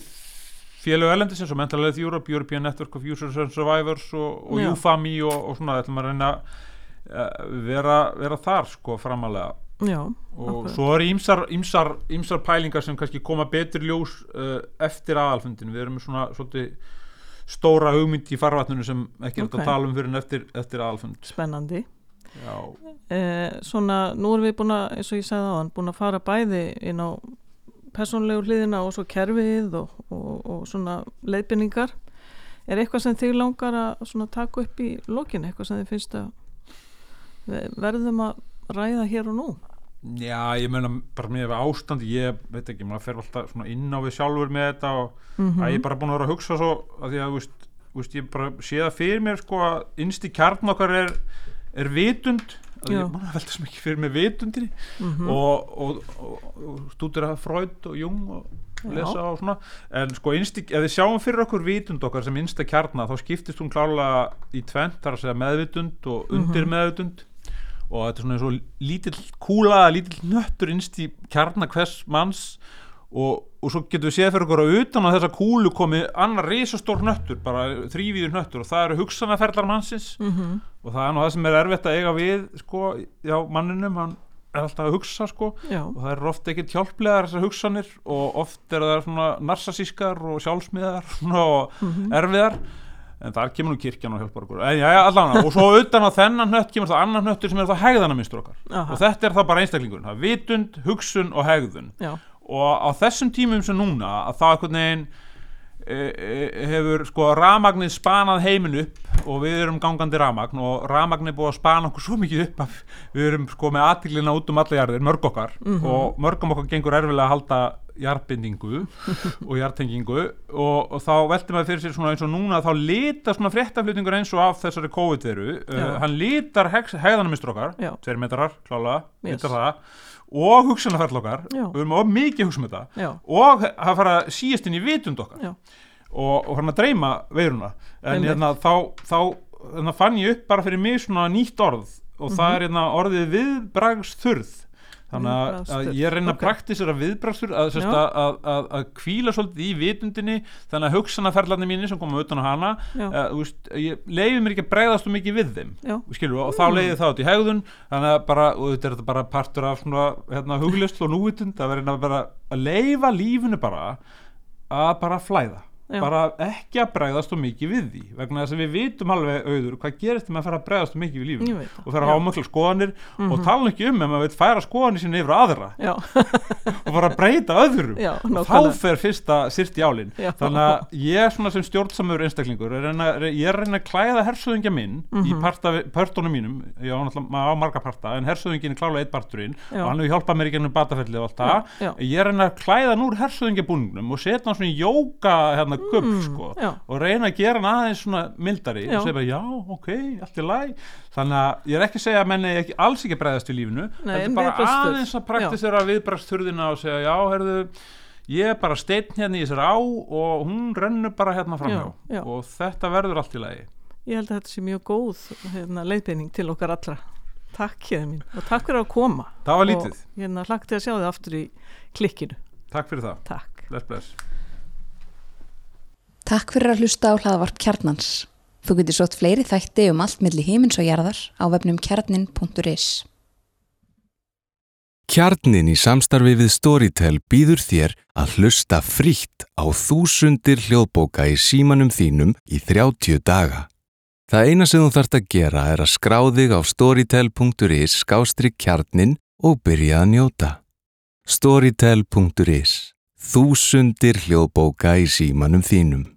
félög erlendis eins og Mental Health Europe, European Network of Users and Survivors og. UFAMI og, og svona ætlum að reyna að vera, vera þar sko framalega Já, og Akkurat. svo eru ímsar, ímsar, ímsar pælingar sem kannski koma betur ljós uh, eftir aðalfundin við erum svona svolítið stóra hugmynd í farvatninu sem ekki er hægt Ok. að tala um fyrir en eftir, eftir aðalfund spennandi. Eh, svona, nú erum við búin að, eins og ég sagði á hann, búin að fara bæði inn á persónlegu hliðina og svo kerfið og, og, og svona leiðbynningar. Er eitthvað sem þig langar að taka upp í lokin, eitthvað sem þið finnst að verðum að ræða hér og nú? Já, ég meina bara með ástand, ég veit ekki maður fer alltaf inn á við sjálfur með þetta og Mm að ég er bara búin að vera að hugsa svo að því að, veist, veist, ég bara sé það fyrir mér sko að innst í kjarn okkar er, er vitund að Já. ég manna velta sem ekki fyrir mér vitundinni Mhm. og, og, og, og stúdira Freud og Jung og Já. lesa og svona en sko innst í, ef við sjáum fyrir okkur vitund okkar sem innsta kjarna þá skiptist hún klálega í tvent þar að segja meðvitund og undir meðvitund og þetta er svona eins og lítill kúla, lítill nöttur innst í kjarna hvers manns og, og svo getum við séð fyrir okkur að utan á þessa kúlu komi annar risastór nöttur, bara þrývíður nöttur og það eru hugsanaferðlar mannsins Mhm. og það er nú það sem er erfitt að eiga við sko, já, manninum, hann er alltaf að hugsa sko Já, og það eru oft ekkert hjálplegar þessar hugsanir og oft er það svona narsasískar og sjálfsmiðar svona, og Mhm. erfiðar en þar kemur nú kirkjan og hjálpar okkur. En já, já, allan, og svo utan á þennan hnött kemur það annan hnöttur sem er það hegðanamistur okkar. Aha. og þetta er það bara einstaklingurinn, það er vitund, hugsun og hegðun. Já, og á þessum tímum sem núna að það einhvern veginn e, e, hefur sko ramagnið spanað heiminn upp og við erum gangandi ramagn og ramagn er búið að spana okkur svo mikið upp að við erum sko með aðtiklina út um alla jarðir, mörg okkar. Og mörgum okkar gengur erfilega að halda jarðbindingu og jarðtengingu og, og þá velti maður fyrir sér svona eins og núna þá lita svona fréttaflutningur eins og af þessari COVID-veru. Uh, hann litar hegðanamistur okkar tveir metrar, klálega, Yes. litar það og hugsanarferðl okkar Já. við erum of mikið að hugsa um þetta já, og það fara að síast inn í vitund okkar já, og, og fara að dreyma veiruna en Einmitt. hérna, þá, þá hérna, fann ég upp bara fyrir mig svona nýtt orð og það Mhm. er hérna, orðið viðbragsþurð þannig að, ég reyna ok. að praktisera viðbragsþurð að, að, að, að, kvíla svolítið í vitundinni þannig að hugsanaferlarnir mínir sem koma utan á hana uh, ég leiði mér ekki að bregðast um mikið við þeim skilur, og þá leiði það út í hegðun þannig að bara, og þetta er þetta bara partur af svona, hérna, huglist og núvitund að vera bara að leifa lífinu bara að bara flæða Já. bara ekki að bregðast og mikið við því vegna þess að við vitum alveg auður hvað gerist þegar maður fer að bregðast og mikið við það. og fer að hafa mjög skoðanir og Mhm. tala ekki um ef maður veit færa skoðanir sinni yfir aðra. Og fara að breyta öðrum. Já, og þá fer fyrsta sýrt í álinn. Þannig að ég svona sem stjórnsamur einstaklingur er reyna, ég er að reyna að klæða hersöðingja minn í Mhm. parta, partunum mínum. Ég á náttúrulega á marga parta en hersöðingin er klálega eitt parturinn og hann hefur hjálpað mér í og ég er og í hérna gupp Mm, sko já. og reyna að gera hann aðeins svona mildari Já. og segja bara já, ok, allt í læg þannig að ég er ekki að segja að menni ekki, alls ekki að bregðast við lífinu Nei, þetta er bara viðbragðsþurrð. aðeins að praktisera viðbragsþurðina og segja já, herðu ég er bara steinn hérna í þessari á og hún rennur bara hérna framhjá Já, og þetta verður allt í lagi Ég held að þetta sé mjög góð hérna, leiðbeining til okkar allra. Takk hér mín og takk fyrir að koma. það var Og lítið, hérna hlakka til að sjá þið aftur í klikkinu. takk fyrir það Takk. bless bless Takk fyrir að hlusta á hlaðvarp Kjarnans. Þú getur sótt fleiri þætti um allt milli himins og jarðar á vefnum kjarnin.is. Kjarnin í samstarfi við Storytel býður þér að hlusta frítt á þúsundir hljóðbóka í símanum þínum í 30 daga. Það eina sem þú þarft að gera er að skrá þig á storytel.is skástrík kjarnin og byrja að njóta. Storytel.is Þúsundir hljóðbóka í símanum þínum.